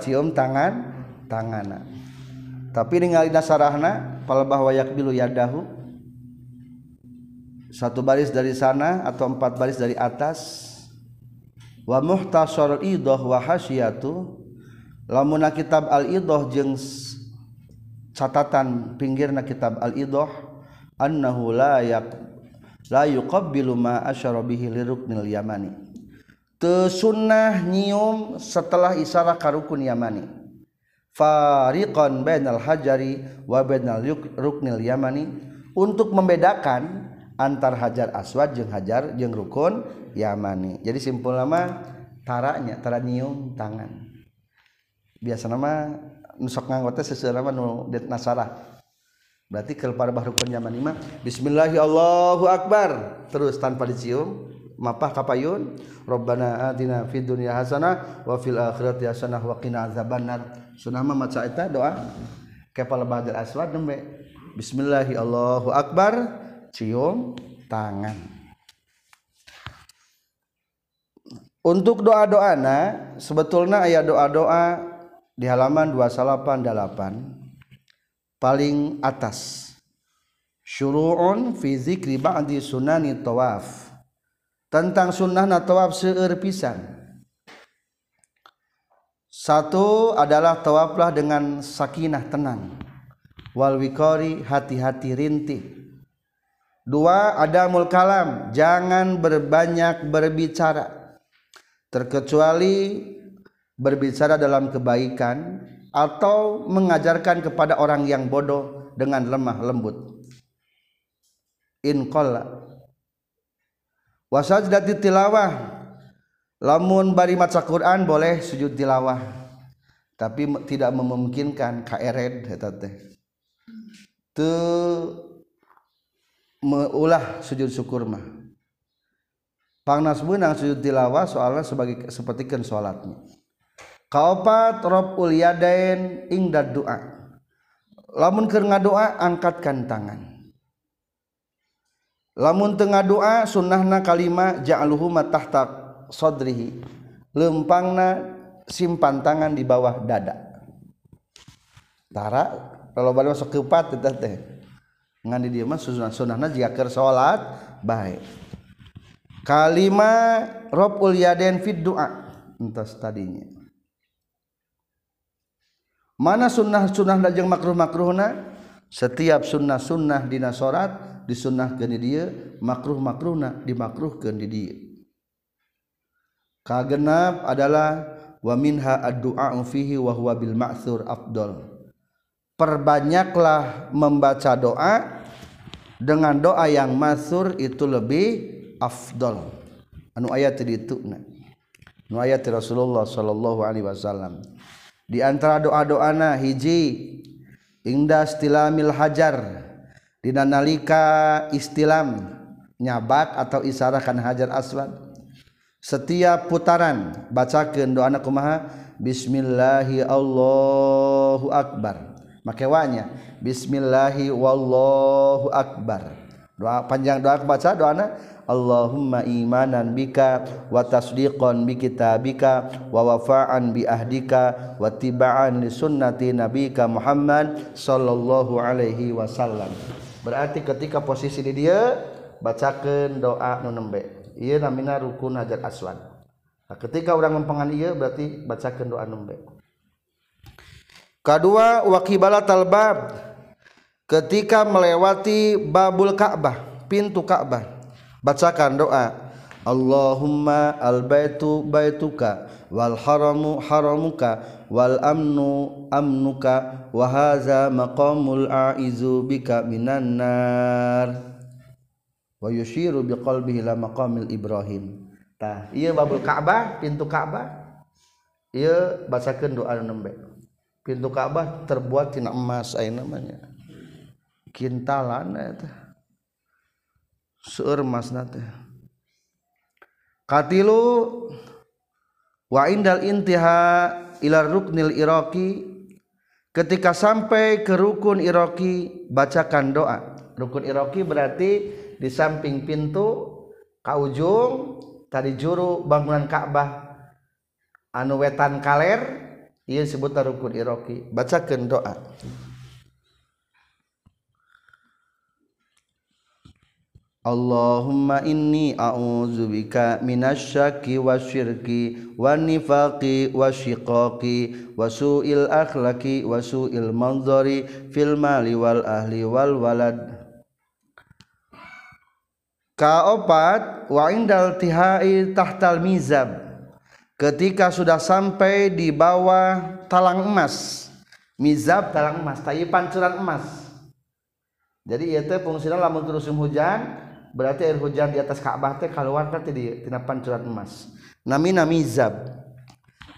A: cium tangan tanganan tapi tinggaldah sarrahna kalau bahwa ya satu baris dari sana atau empat baris dari atas wa lamunna kitab al-idoh jeng sama catatan pinggirna kitab al-idoh annahu la yak la yuqabbilu ma asyara bihi liruknil yamani tesunnah nyium setelah isara karukun yamani fariqan bainal hajari wa bainal ruknil yamani untuk membedakan antar hajar aswad jeung hajar jeung rukun yamani jadi simpul nama taranya tara nyium tangan biasa nama nusok ngangkotnya seserama nu nasarah berarti kalau para baru penyaman imam Bismillahi Allahu Akbar terus tanpa dicium mapah kapayun robbana atina fid dunya hasanah wa fil akhirati hasanah wa qina azabannar sunama maca eta doa kepala bahagia aswad nembe Bismillahi Allahu Akbar cium tangan untuk doa-doana sebetulnya ayat doa-doa di halaman 288 paling atas syuru'un fi zikri ba'di sunani tawaf tentang na tawaf seueur pisan satu adalah tawaflah dengan sakinah tenang wal wikori hati-hati rintih dua ada kalam jangan berbanyak berbicara terkecuali berbicara dalam kebaikan atau mengajarkan kepada orang yang bodoh dengan lemah lembut inqalla wasajdati tilawah lamun bari maca Quran boleh sujud tilawah tapi tidak memungkinkan kaered eta teh teu meulah sujud syukur mah pangnas benang sujud tilawah soalnya sebagai seperti kan salatnya kaopat robul ing ingdad doa lamun keur ngadoa angkatkan tangan lamun tengah doa sunnahna kalima ja'aluhuma tahta sodrihi lempangna simpan tangan di bawah dada tara kalau balik masuk ke teteh, teh ngan di dieu mah sunah-sunahna jika keur salat baik kalima robul yaden fit doa entas tadinya mana sunnah-sunah lajeng makruh-makruhna setiap sunnah-sunnah disot di sunnah geni dia makruh-makrah dimakruh kedi dia kaab adalah wahihur perbanyaklah membaca doa dengan doa yang mazhur itu lebih Afdol anu ayat Rasulullah Shallallahu Alaihi Wasallam diantara doa-doana hiji indah istilail Hajar Dina nalika istilahm nyabat atau isarahkan hajar aswa setiap putaran baca ke doana kom maha Bismillahi Allahuakbar makewanya Bismillahi wallohuakbar doa panjang doa baca doana Allahumma imanan bika wa tasdiqan bi kitabika wa wafa'an bi ahdika wa tiba'an li sunnati nabika Muhammad sallallahu alaihi wasallam berarti ketika posisi di dia bacakan doa nu nembe ieu namina rukun hajar aswad nah, ketika orang mempengan iya berarti bacakan doa nembe kedua wakibala talbab ketika melewati babul Ka'bah pintu Ka'bah bacakan doa Allahumma al-baitu baituka wal haramu haramuka wal amnu amnuka wa hadza maqamul a'izu bika minan nar wa yushiru biqalbihi ila maqamil ibrahim tah ieu iya babul ka'bah pintu ka'bah ieu iya, bacakeun doa nembe pintu ka'bah terbuat tina emas aya namanya kintalan eta wa intiiliroki ketika sampai ke rukun Iiroki bacakan doa rukun iroki berarti di samping pintu kau ujung tadi juru bangunan Kak'bah anu wetan kaller ia sebutar rukun iroki bacakan doa Allahumma inni bika a'udzubika minasyaki wasyirki wanifaqi wasyiqaqi wasu'il akhlaqi wasu'il manzari fil mali wal ahli wal walad Kaopat wa indal tihai tahtal mizab ketika sudah sampai di bawah talang emas mizab talang emas tai pancuran emas jadi ieu teh fungsina lamun musim hujan berarti air hujan di atas Ka'bah teh keluar teh tadi tina pancuran emas nami nami zab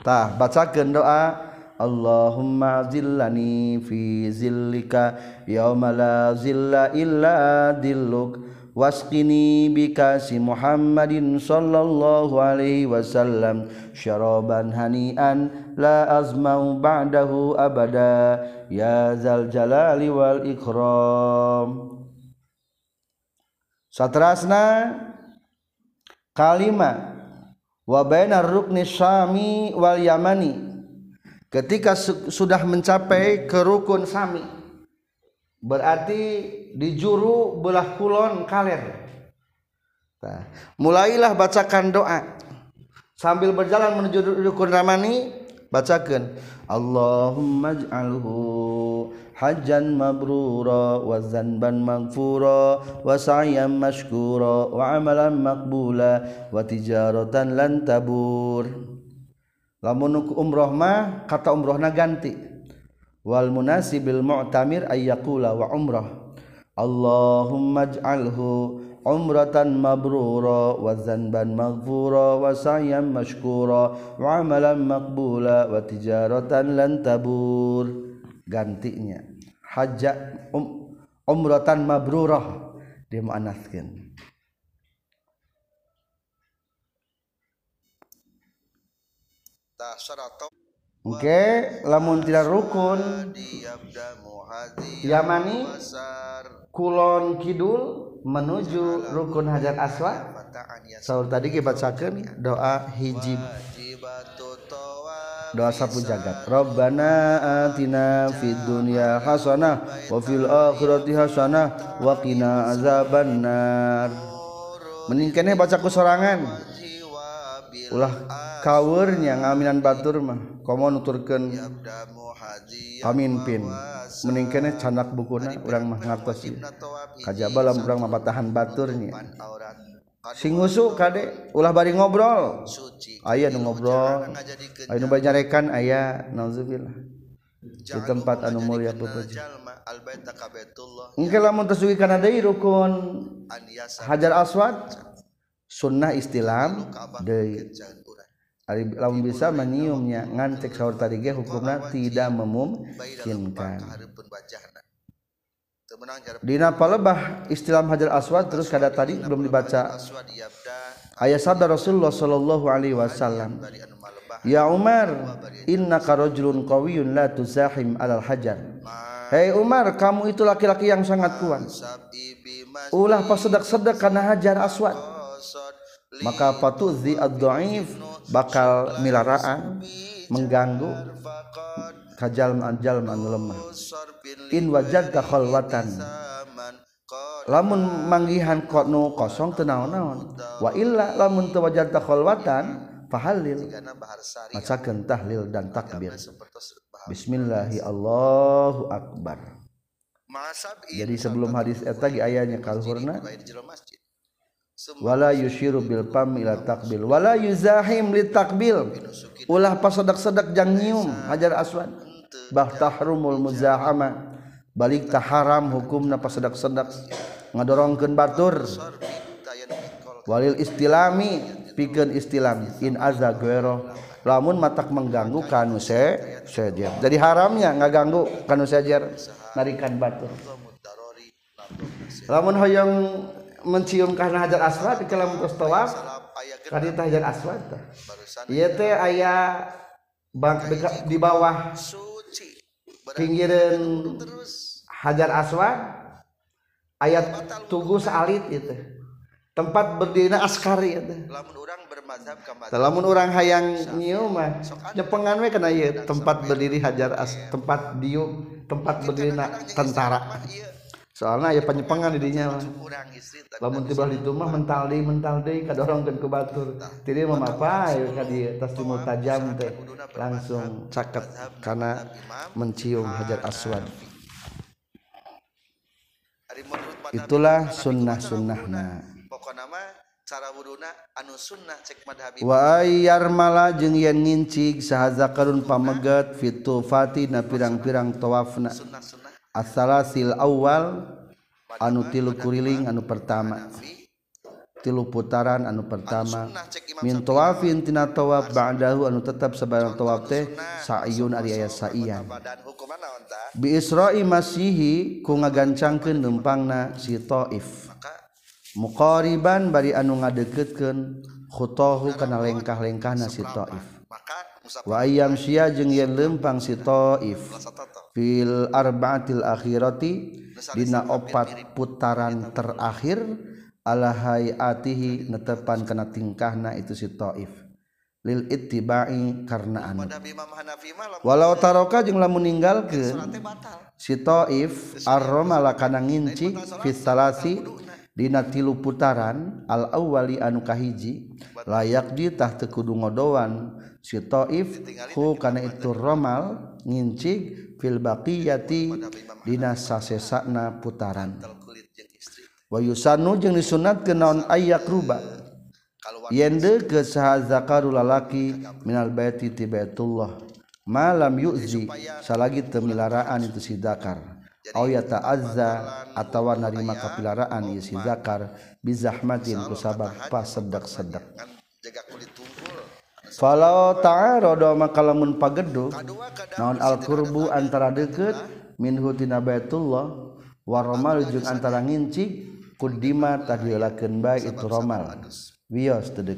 A: tah bacakeun doa Allahumma zillani fi zillika yauma la zilla illa dilluk wasqini bi si Muhammadin sallallahu alaihi wasallam syaraban hani'an la azmau ba'dahu abada ya zal jalali wal ikram Rasna kalimat waba Runii Waliamani ketika sudah mencapai ke rukun si berarti dijuru belah kulon kalir mulailah bacakan doa sambil berjalan menuju rukun ramani bacakan Allah ma حجا مبرورا وذنبا مغفورا وسعيا مشكورا وعملا مقبولا وتجارة لن تبور lamun umroh mah kata umrohna ganti wal munasibil mu'tamir ayyakula wa umroh Allahumma ij'alhu umratan mabrura wa zanban maghfura wa sa'yan mashkura wa amalan maqbula wa tijaratan lan tabur gantinya haja um, umratan mabrurah dia mu'anaskin Oke, lamun tidak rukun Yamani Kulon Kidul menuju rukun Hajar aswa. Saur tadi kita bacakan doa hijib dosa Pujagat robbantinania Haswana Has meningkene baca kusoangan ulah kawur yang aminan Batur mah komonu turken amin meningkene canak bukunya kurang kaj balam kuranghan baturnya singdek ulah baru ngobrol ayaah ngobrolnyarekan ayazubil di tempat anu rukun hajar aswad sunnah istilah bisa menungnya ngantik sahur tari hukumnya tidak memuman Dina palebah istilah Hajar Aswad terus kada tadi belum dibaca. Ayat sabda Rasulullah sallallahu alaihi wasallam. Ya Umar, inna karojulun kawiyun la tuzahim alal hajar. Hei Umar, kamu itu laki-laki yang sangat kuat. Ulah pas sedek sedek karena Hajar Aswad. Maka patuzi ad-dhaif bakal milaraan mengganggu kajal jalma anu lemah in wajadta khalwatan lamun manggihan kono kosong teu naon wa illa lamun teu wajadta khalwatan fahalil macakeun tahlil dan takbir bismillahi allahu akbar jadi sebelum hadis eta ge ayanya kalhurna wala yushiru bil pam ila takbil wala yuzahim li takbil ulah pasodak sedak jang nyium hajar aswad Batah rumul muzahama balikkah haram hukum naapa sedak-sdak ngadorongkan Baturwalil istilahmi piken istilahmi in azzaro lamun mata mengganggu kan jadi haramnya ngaganggu kan sejar meikan Batur Ram Hoyong menciumkanjar aswa di dalamjarwa aya bangtegak di bawah sur pinggirn hajar aswa ayat tugu salit itu tempat berdina Asari lamun orang hayang tempat berdiri hajar as tempat diuk tempat bertina tentara soalnya ya penyepengan didinya lamun tiba di rumah mental deh mental deh orang ke kebatur tidak mau apa ya di atas timur tajam teh langsung caket karena mencium hajar aswad itulah sunnah sunnahna cara wuduna anu sunnah cek madhabi wa ayyar mala jeung yen ngincig sahazakarun pameget fitufati na pirang-pirang tawafna sunnah asala sil awal anu tilu kuriling anu pertama tilu putaran anu pertama Mintu lafintinatowa bahan anu tetap sebarwaih saun ya sayam B Isro Masihi ku nga gan cangkin dempang na sitoif. Mukooriban bari anu ngadeketkenkhotohu kana lengkah-lengkah na Sitoif. wayam sijung y lempang sitoif filarbail akhirotidina opat putaran terakhir Allahai atihi netepan ke tingkahna itu sitoif lil ittiba karenaan walau otaroka jumlah meninggal ke sitoif aroma la karena nginci instalasi dan tilu putaran alauwali anukahiji layak ditahkuung ngodowanif itu romal nginci filba piati sasesakna putaranusanjung disunat kenaon ayatrubah yende ke sah zakar lalaki Minalbatitibatullah malam yukji salah lagi pemilaraan itu sidakar Oh ya taadza atau warnarima kapillaraan isikar bizah Madin seddak-sedak tamun pa noon Alqurbu antara deket minhuti Batullah war antara nginci Qudima tadila baik itu Roma de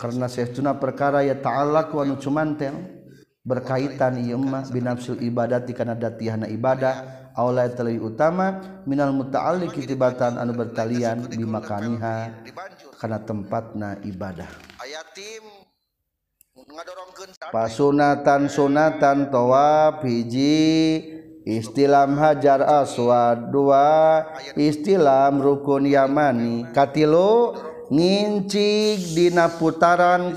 A: karena seuna perkara ya ta'ala wa cuman teng. punya berkaitan yangmah binafssu ibadati karena tihan ibadah oleh utama Minal muta'ali ketibatan anu berkali di makaamiha karena tempat nah ibadah pasunatan sunatan towa Fiji istilahm Hajar aswa2 istilah rukun Yamanikatiilo nginci dina putaran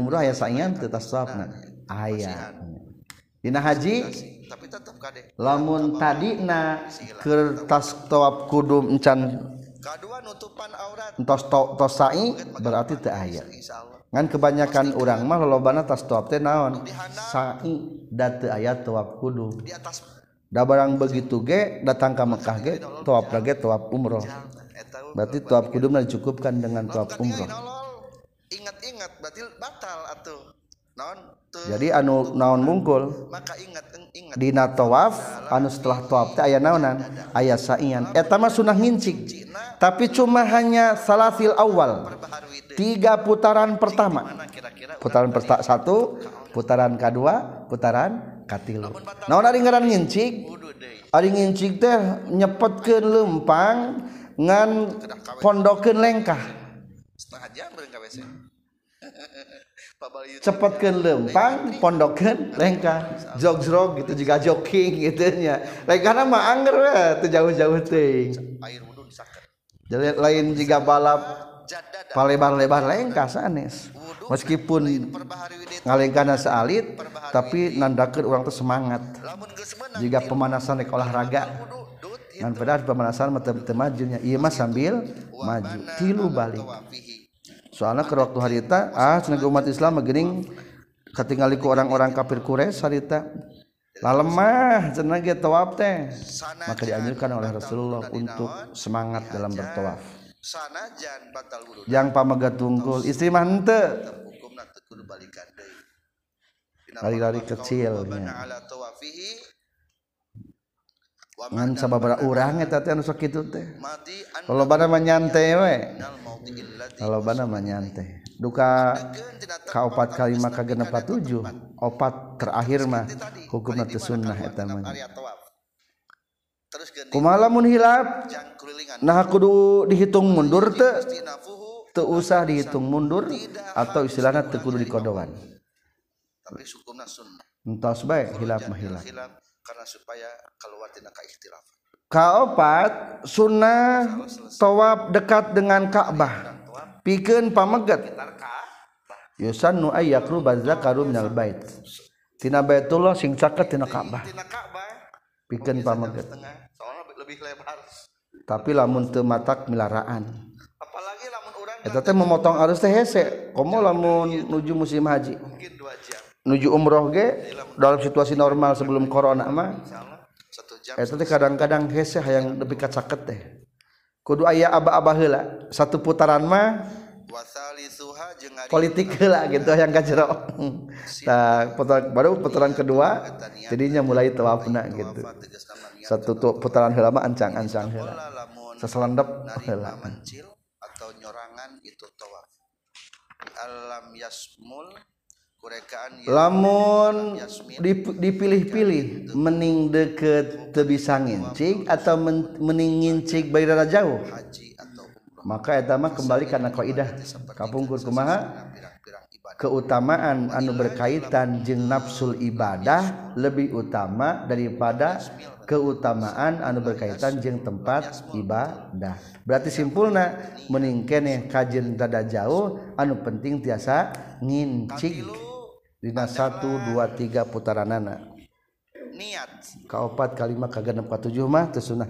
A: umrah ya Haji lamun tadi kertas toap kucan berarti dengan kebanyakan umahloban atason aya tu da barang begitu ge datang ke Mekahget tuap umroh eh, berarti tu ku dan cukupkupkan dengan tuap umroh ingat-ingat batil batal atau jadi anu naon mungkul maka ingat Di towaf anu setelah tua aya naan ayah sayyan eh, Sunnah ngin tapi cuma hanya salah fil awal tiga putaran pertama putaran pertak satu putaran K2 putaran Katny de nyepet kempang ngan pondokin lengkah [LAUGHS] cepat ke lempang pondndo lengka jog gitu juga joking itunya karena ma eh, jauh-jauh lain juga balap paling lebar-lebar lengka sanes meskipun nga gana salit tapi nanda ke uang tuh semangat juga pemanasan oleh olahraga padadas pemenasan majunya Iam sambil maju tilubalik suana ke waktu harita ah se umat Islam menggerring ketingku orang-orang kafir Quraiss harita lemah jeget maka didianjurkan oleh Rasulullah untuk semangat dalam bertowaaf yang pamegang tungkul istri manap la-lari kecil sa urahnya nya nya duka kaupat kali maka 47 opat terakhirmah hukumsunnah terus kumamun hiap nah kudu dihitung mundur tuh usah dihitung mundur atau istilahnya tekudu di kodoan baik hiaplang punya supaya keluar tinira kaopat Sunnah towab dekat dengan Ka'bah piken pamegatsanaba sing caket Ka'ba pi pa tapilahmunttu matatak milaraaan memotong arus teh menuju musim maji mungkin nuju umroh ge dalam situasi normal sebelum corona mah itu eh, teh kadang-kadang hese yang lebih kacaket teh kudu ayah abah-abah heula satu putaran mah politik heula gitu yang kacero tah [LAUGHS] putaran, baru putaran kedua jadinya mulai tawafna gitu satu tu, putaran heula mah ancang-ancang heula seselendep heula atau nyorangan itu tawaf alam yasmul mereka lamun dipilih-pilih mening de ke tebisang ngci atau meningin Cik Baida jauh maka utamamah kembali karenaqaoidah kapungkur kemaahan keutamaan anu berkaitan je nafsul ibadah lebih utama daripada keutamaan anu berkaitan jeng tempat ibadah berarti simpul nah meningka nih kajin da jauh anu penting tiasa nginciik dan Dina satu dua tiga putaran nana. niat kaopat kagak empat tujuh mah tersunah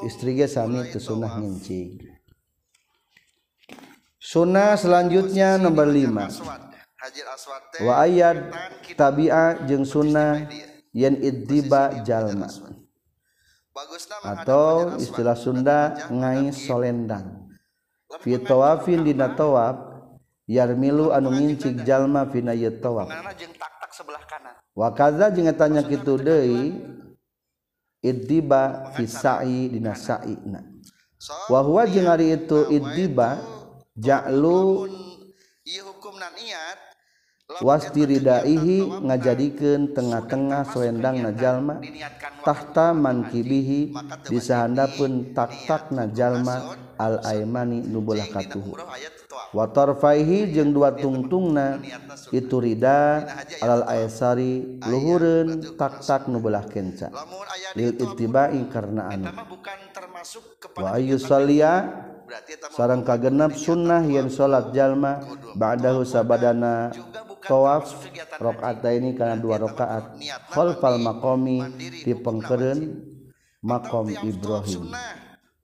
A: Istri gak sami tersunah ngincing. sunnah selanjutnya nomor lima wa ayat tabi'a jeng sunnah yen idiba jalma atau istilah Sunda ngai solendang Fitawafin tawafin dina tawaf bi milu anu ngncik jalma Viyetowa waza je tanya Iddibaaidinawah hari itu Iddiba jalu wastidahi ngajakan tengah-tengah sewendang Na Jalmatahta manilihi dishanda pun taktak na Jalma alaimani nubulah kauh Wator Faihi jeung dua tungtungna itu Ridha, AlalAesari, Luhuren taksat nubelahkennca. ditiba karenanaan Wahyu Saliyah, seorangrang kagenab sunnah yang salat jalma, Baada usabadana,wa rakaat ada ini karena dua rakaat.olal maomi dipengkeren Maom Ibrahim.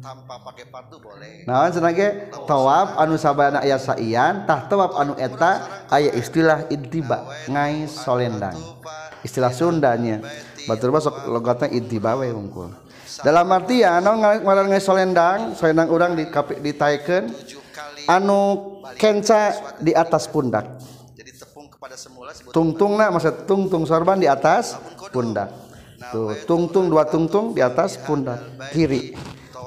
A: pakai patu boleh anu Sababana ayah sayyan tah tawab anu eta ayaah istilah Idiba ngaai Solendang istilah Sundanya Batul masukok logota Idibaweungkul dalam artianlendanglendang udang dikapek diken anukenca di atas pundak kepada tungtunglahmaksud tungtung sorban di atas pundak tuh tungtung dua tungtung di atas pundak kiri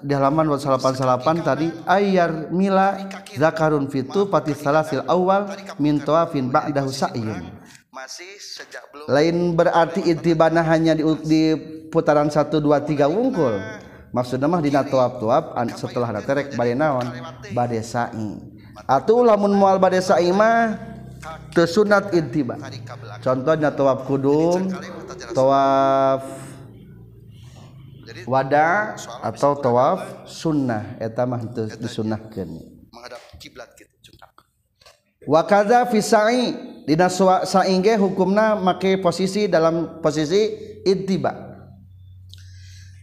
A: punya laman salapan-pan tadi airyar Mila zakarun fittupatiil awal mintofin lain berarti intibaah hanya ditip putaran 123 ungkul maksud mahdina toap-tuap setelahrek Balenaon badai atau lamun mual badaimah kesunat intiba contohnya tuab kuung tofi wada atau tawaf sunnah eta mah teu disunnahkeun menghadap kiblat gitu wa kadza fi sa'i dina sa'i ge hukumna make posisi dalam posisi ittiba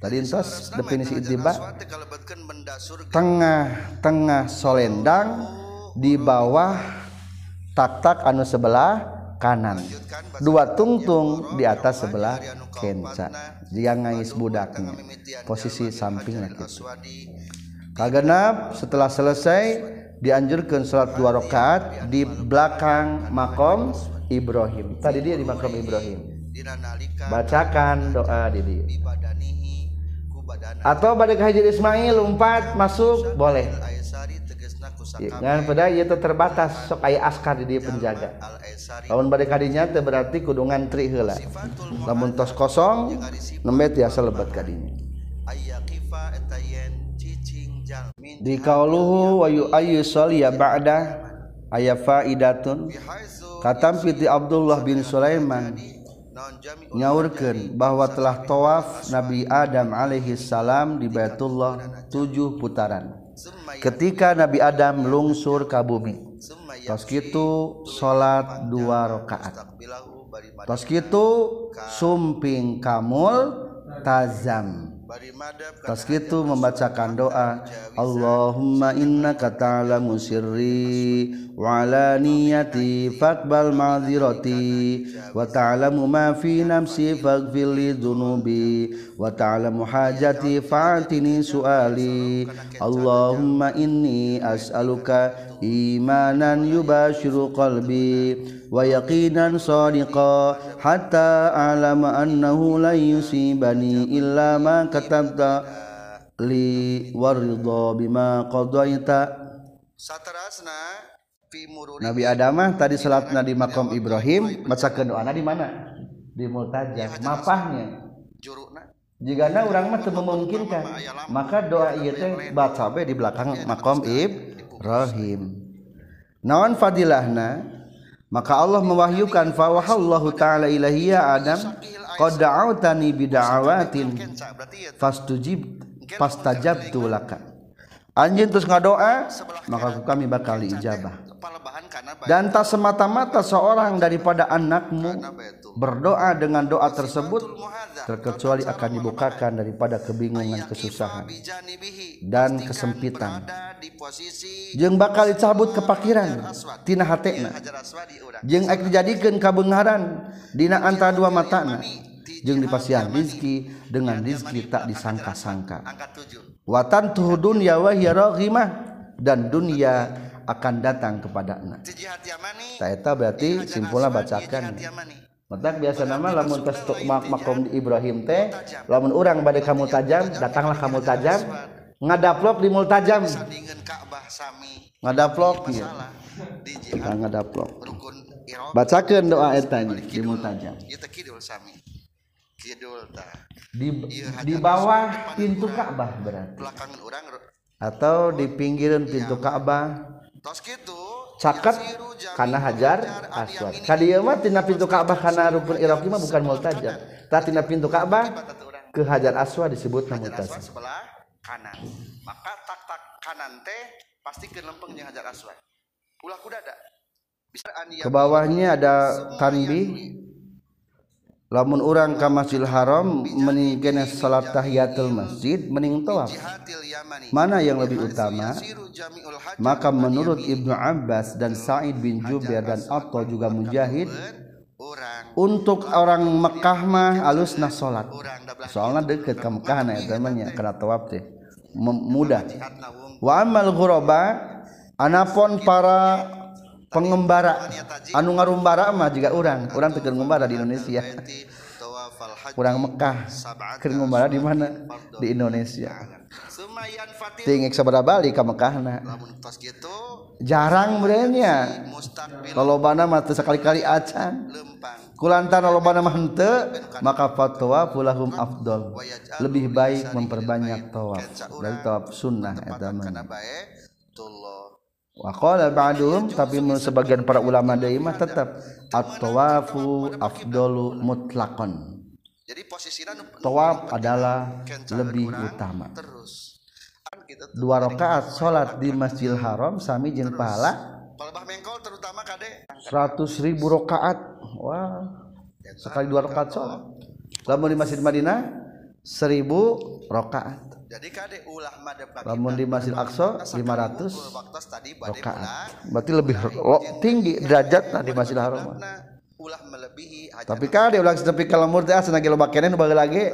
A: tadi entos definisi ittiba gitu. tengah-tengah solendang oh, di oh. bawah tak-tak anu sebelah kanan dua tungtung di atas sebelah kenca nah, yang ngais budaknya posisi sampingnya gitu kagenap setelah selesai dianjurkan sholat dua rakaat di belakang makom Ibrahim tadi dia di makom Ibrahim bacakan doa di dia atau pada hajar Ismail lompat masuk boleh Iya, iya. dengan pada ia terbatas sok aya askar di dia penjaga namun pada kadinya itu berarti kudungan ngantri heula Namun tos kosong nemet ya selebat kadinya di kauluhu wa yu ayu ya ba'da aya faidatun katam piti Abdullah bin Sulaiman nyaurkeun bahwa telah tawaf Nabi Adam alaihi salam di Baitullah tujuh putaran ketika Nabi Adam lungsur kabumi Toskitu salat dua rakaat Toskitu sumping kamuultajzam Toskitu membacakan doa Allahmana katala musiri, وعلى نيتي فاقبل معذرتي وتعلم ما في نفسي فاغفر لي ذنوبي وتعلم حاجتي فاعطني سؤالي اللهم إني أسألك إيمانا يباشر قلبي ويقينا صادقا حتى أعلم أنه لن يصيبني إلا ما كتبت لي والرضا بما قضيت Nabi Adam tadi salatna Nabi makom Ibrahim maca doa di mana di multajah ya, mapahnya jika na orang mah memungkinkan maka doa ieu teh baca di belakang iya, makom Ibrahim naon fadilahna maka Allah mewahyukan Allahu taala ya adam qad da'awtani fastujib fastajabtu laka anjing terus ngadoa maka kami bakal ijabah dan tak semata-mata seorang daripada anakmu berdoa dengan doa tersebut terkecuali akan dibukakan daripada kebingungan kesusahan dan kesempitan jeng bakal dicabut kepakiran tina hatena iya, iya, jeng akan dijadikan kabengaran dina antara dua matana jeng dipasihan rizki dengan iya, rizki tak disangka-sangka antuddun yawahirromah dan dunia akan datang kepada anak kita berarti simpula bacakan biasa nama lamun termak Ibrahim teh bad kamu tajam datanglah kamu tajam ngadaplo liul tajamdalog bacakan doa tajam Kidul di iya, di bawah pintu Ka'bah berarti atau di pinggiran iya, pintu Ka'bah tos gitu, caket karena hajar aswad Kali kadi mah tina pintu Ka'bah gitu. karena rukun iraqi mah bukan multajab tah tina pintu Ka'bah ke hajar aswad disebut multajab sebelah kanan maka tak tak kanan teh pasti ke lempeng yang hajar aswad ulah kuda ada ke bawahnya ada tanbi mun kamas Haram men salattahtul masjid mening mana yang lebih utama maka menurut Ibnu Abbas dan Said binju biar dan to juga mujahid untuk orang Mekahmah alusnah salat soalt dekathana wamalhuroba Anapon para orang pengembarak anu ngarumbara ama juga orang- kurang tegangbara di Indonesia kurang Mekkahkerbara di mana di Indonesiabalik Mekah jarangnya kalau bana sekali-kali cakulantan maka foto pulaum Abdul lebih baik memperbanyak to top sunnah pada qala ba'dhum tapi sebagian para ulama dari mah tetap at-tawafu afdalu mutlakon. Jadi posisinya tawaf adalah lebih utama. Kan gitu dua rakaat salat di Masjidil Haram sami jeung pahala seratus ribu rakaat. Wah. Sekali dua rakaat salat. Lamun di Masjid Madinah 1000 rakaat.
B: Jadi kade ulah madep
A: Lamun kan di Masjid Aqsa 500 rakaat. Berarti lebih tinggi derajatna di Masjid Haram.
B: Ulah melebihi
A: Tapi kade ulah ah, Tapi kalau murti senang ge nage loba kene nu lagi
B: ge.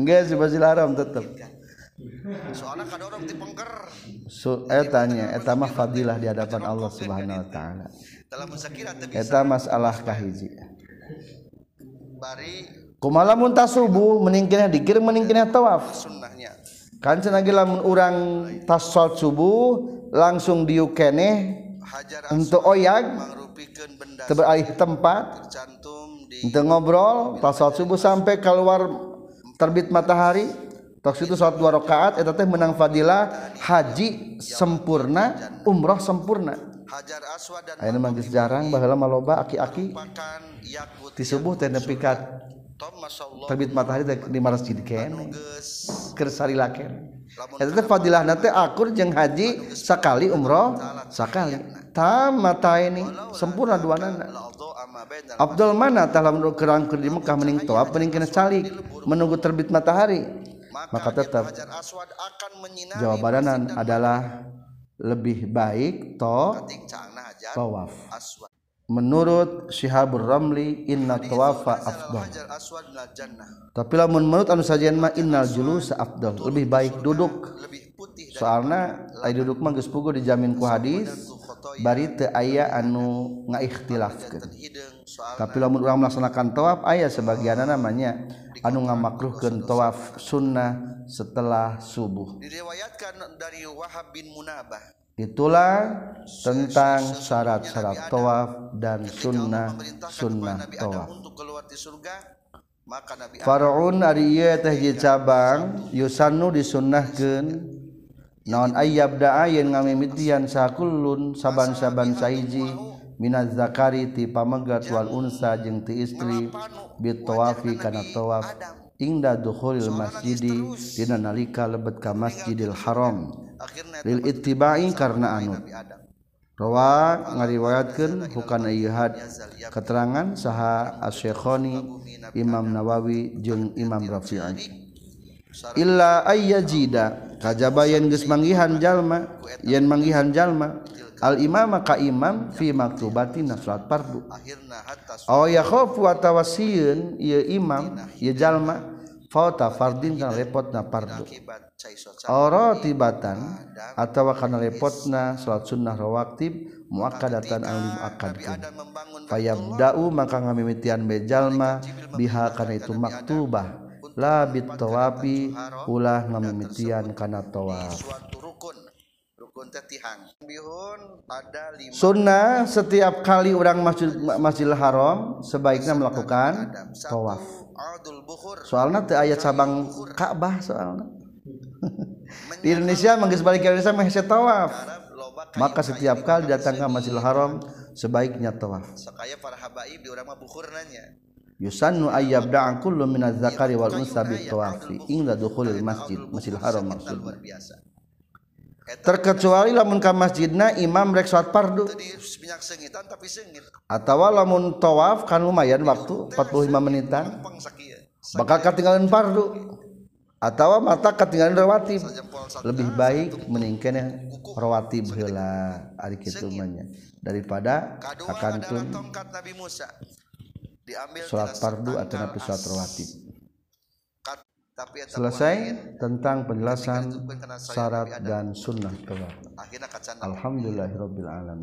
A: Geus di Masjid Haram tetep. Iya.
B: Soalnya kadorong orang pengker.
A: So, eh nya fadilah di hadapan Allah Subhanahu wa taala. Eta masalah kahiji.
B: Bari
A: kumalamun tasubu subuh dikir meningkirnya tawaf
B: sunnahnya
A: kan lagi lamun orang tasol subuh langsung
B: diukene
A: untuk oyag beralih tempat untuk ngobrol tasol subuh sampai keluar terbit matahari Tak situ salat dua rakaat, eta teh menang fadilah haji sempurna, umroh sempurna.
B: Hajar Aswad dan
A: Ayeuna mah jarang baheula maloba aki-aki. Ti subuh teh nepi ka terbit matahari hajikali umroh sekali ini sempurna Abdul mana kerang di muka meninging sekali menunggu terbit matahari maka tetap
B: Jawa
A: badan adalah lebih baik
B: tof
A: menurut Syhab Ramli
B: innatawafa Abdul
A: tapi lamun menurut an saja ju Abdul lebih baik duduk soalnya duduk menggespugu dijaminku
B: hadits
A: bari aya
B: anukhtilaf
A: tapi lamun melaksanakantawaf ayaah sebagian namanya anu memaklukkantawaf sunnah setelah subuh
B: darih
A: itulah tentang syarat-syarat thoaf dan sunnah sunnah to
B: Farunji cabang yusan di
A: Sunnah Gen Naon Ayab Da nga mediadian sakulun sabban-saban saiji Min Zakariti pamegatwalunsa je ti istri Bitoafi karena toaf. duhul masjidi nalika lebetka masjidil Harram it karena anu roha ngariwayatkan bukan had keterangan saha askhooni Imam Nawawi jeung Imam rafffi Illa jda kajabayan gesmanggihan jalma yen manggihan jalma dan Al-imaam maka Imam fimakubati na parhu Oh yatawa siun imamlma fardin repot naotan atau karena repotna salalat sunnah Rowakib mua
B: datang ayaam
A: da maka ngamimikian mejallma bihak karena itu maktubah
B: labit towapi pulah memikian karenatawakun
A: sunnah setiap kali u masjid masjid Haram sebaiknya
B: melakukantawawaf
A: soal nanti ayat cabang Ka'bah soal di Indonesia
B: mengisbaliktawaf
A: maka setiap kali datang ke masjiil Haram sebaiknyatawafjid Harram
B: luar biasa
A: terkecuali lamun ka masjidna imam rek salat fardu
B: minyak sengitan tapi
A: lamun tawaf kan lumayan waktu 45 menitan
B: ya.
A: bakal ketinggalan fardu atau mata ketinggalan rawatib lebih baik meningkan yang rawatib heula ari kitu daripada akan turun
B: tongkat Nabi Musa diambil
A: salat fardu atau salat rawatib
B: Seai
A: tentang penjelasan syarat dan sunnah kewa Alhamdullahhirobbil
B: Alan.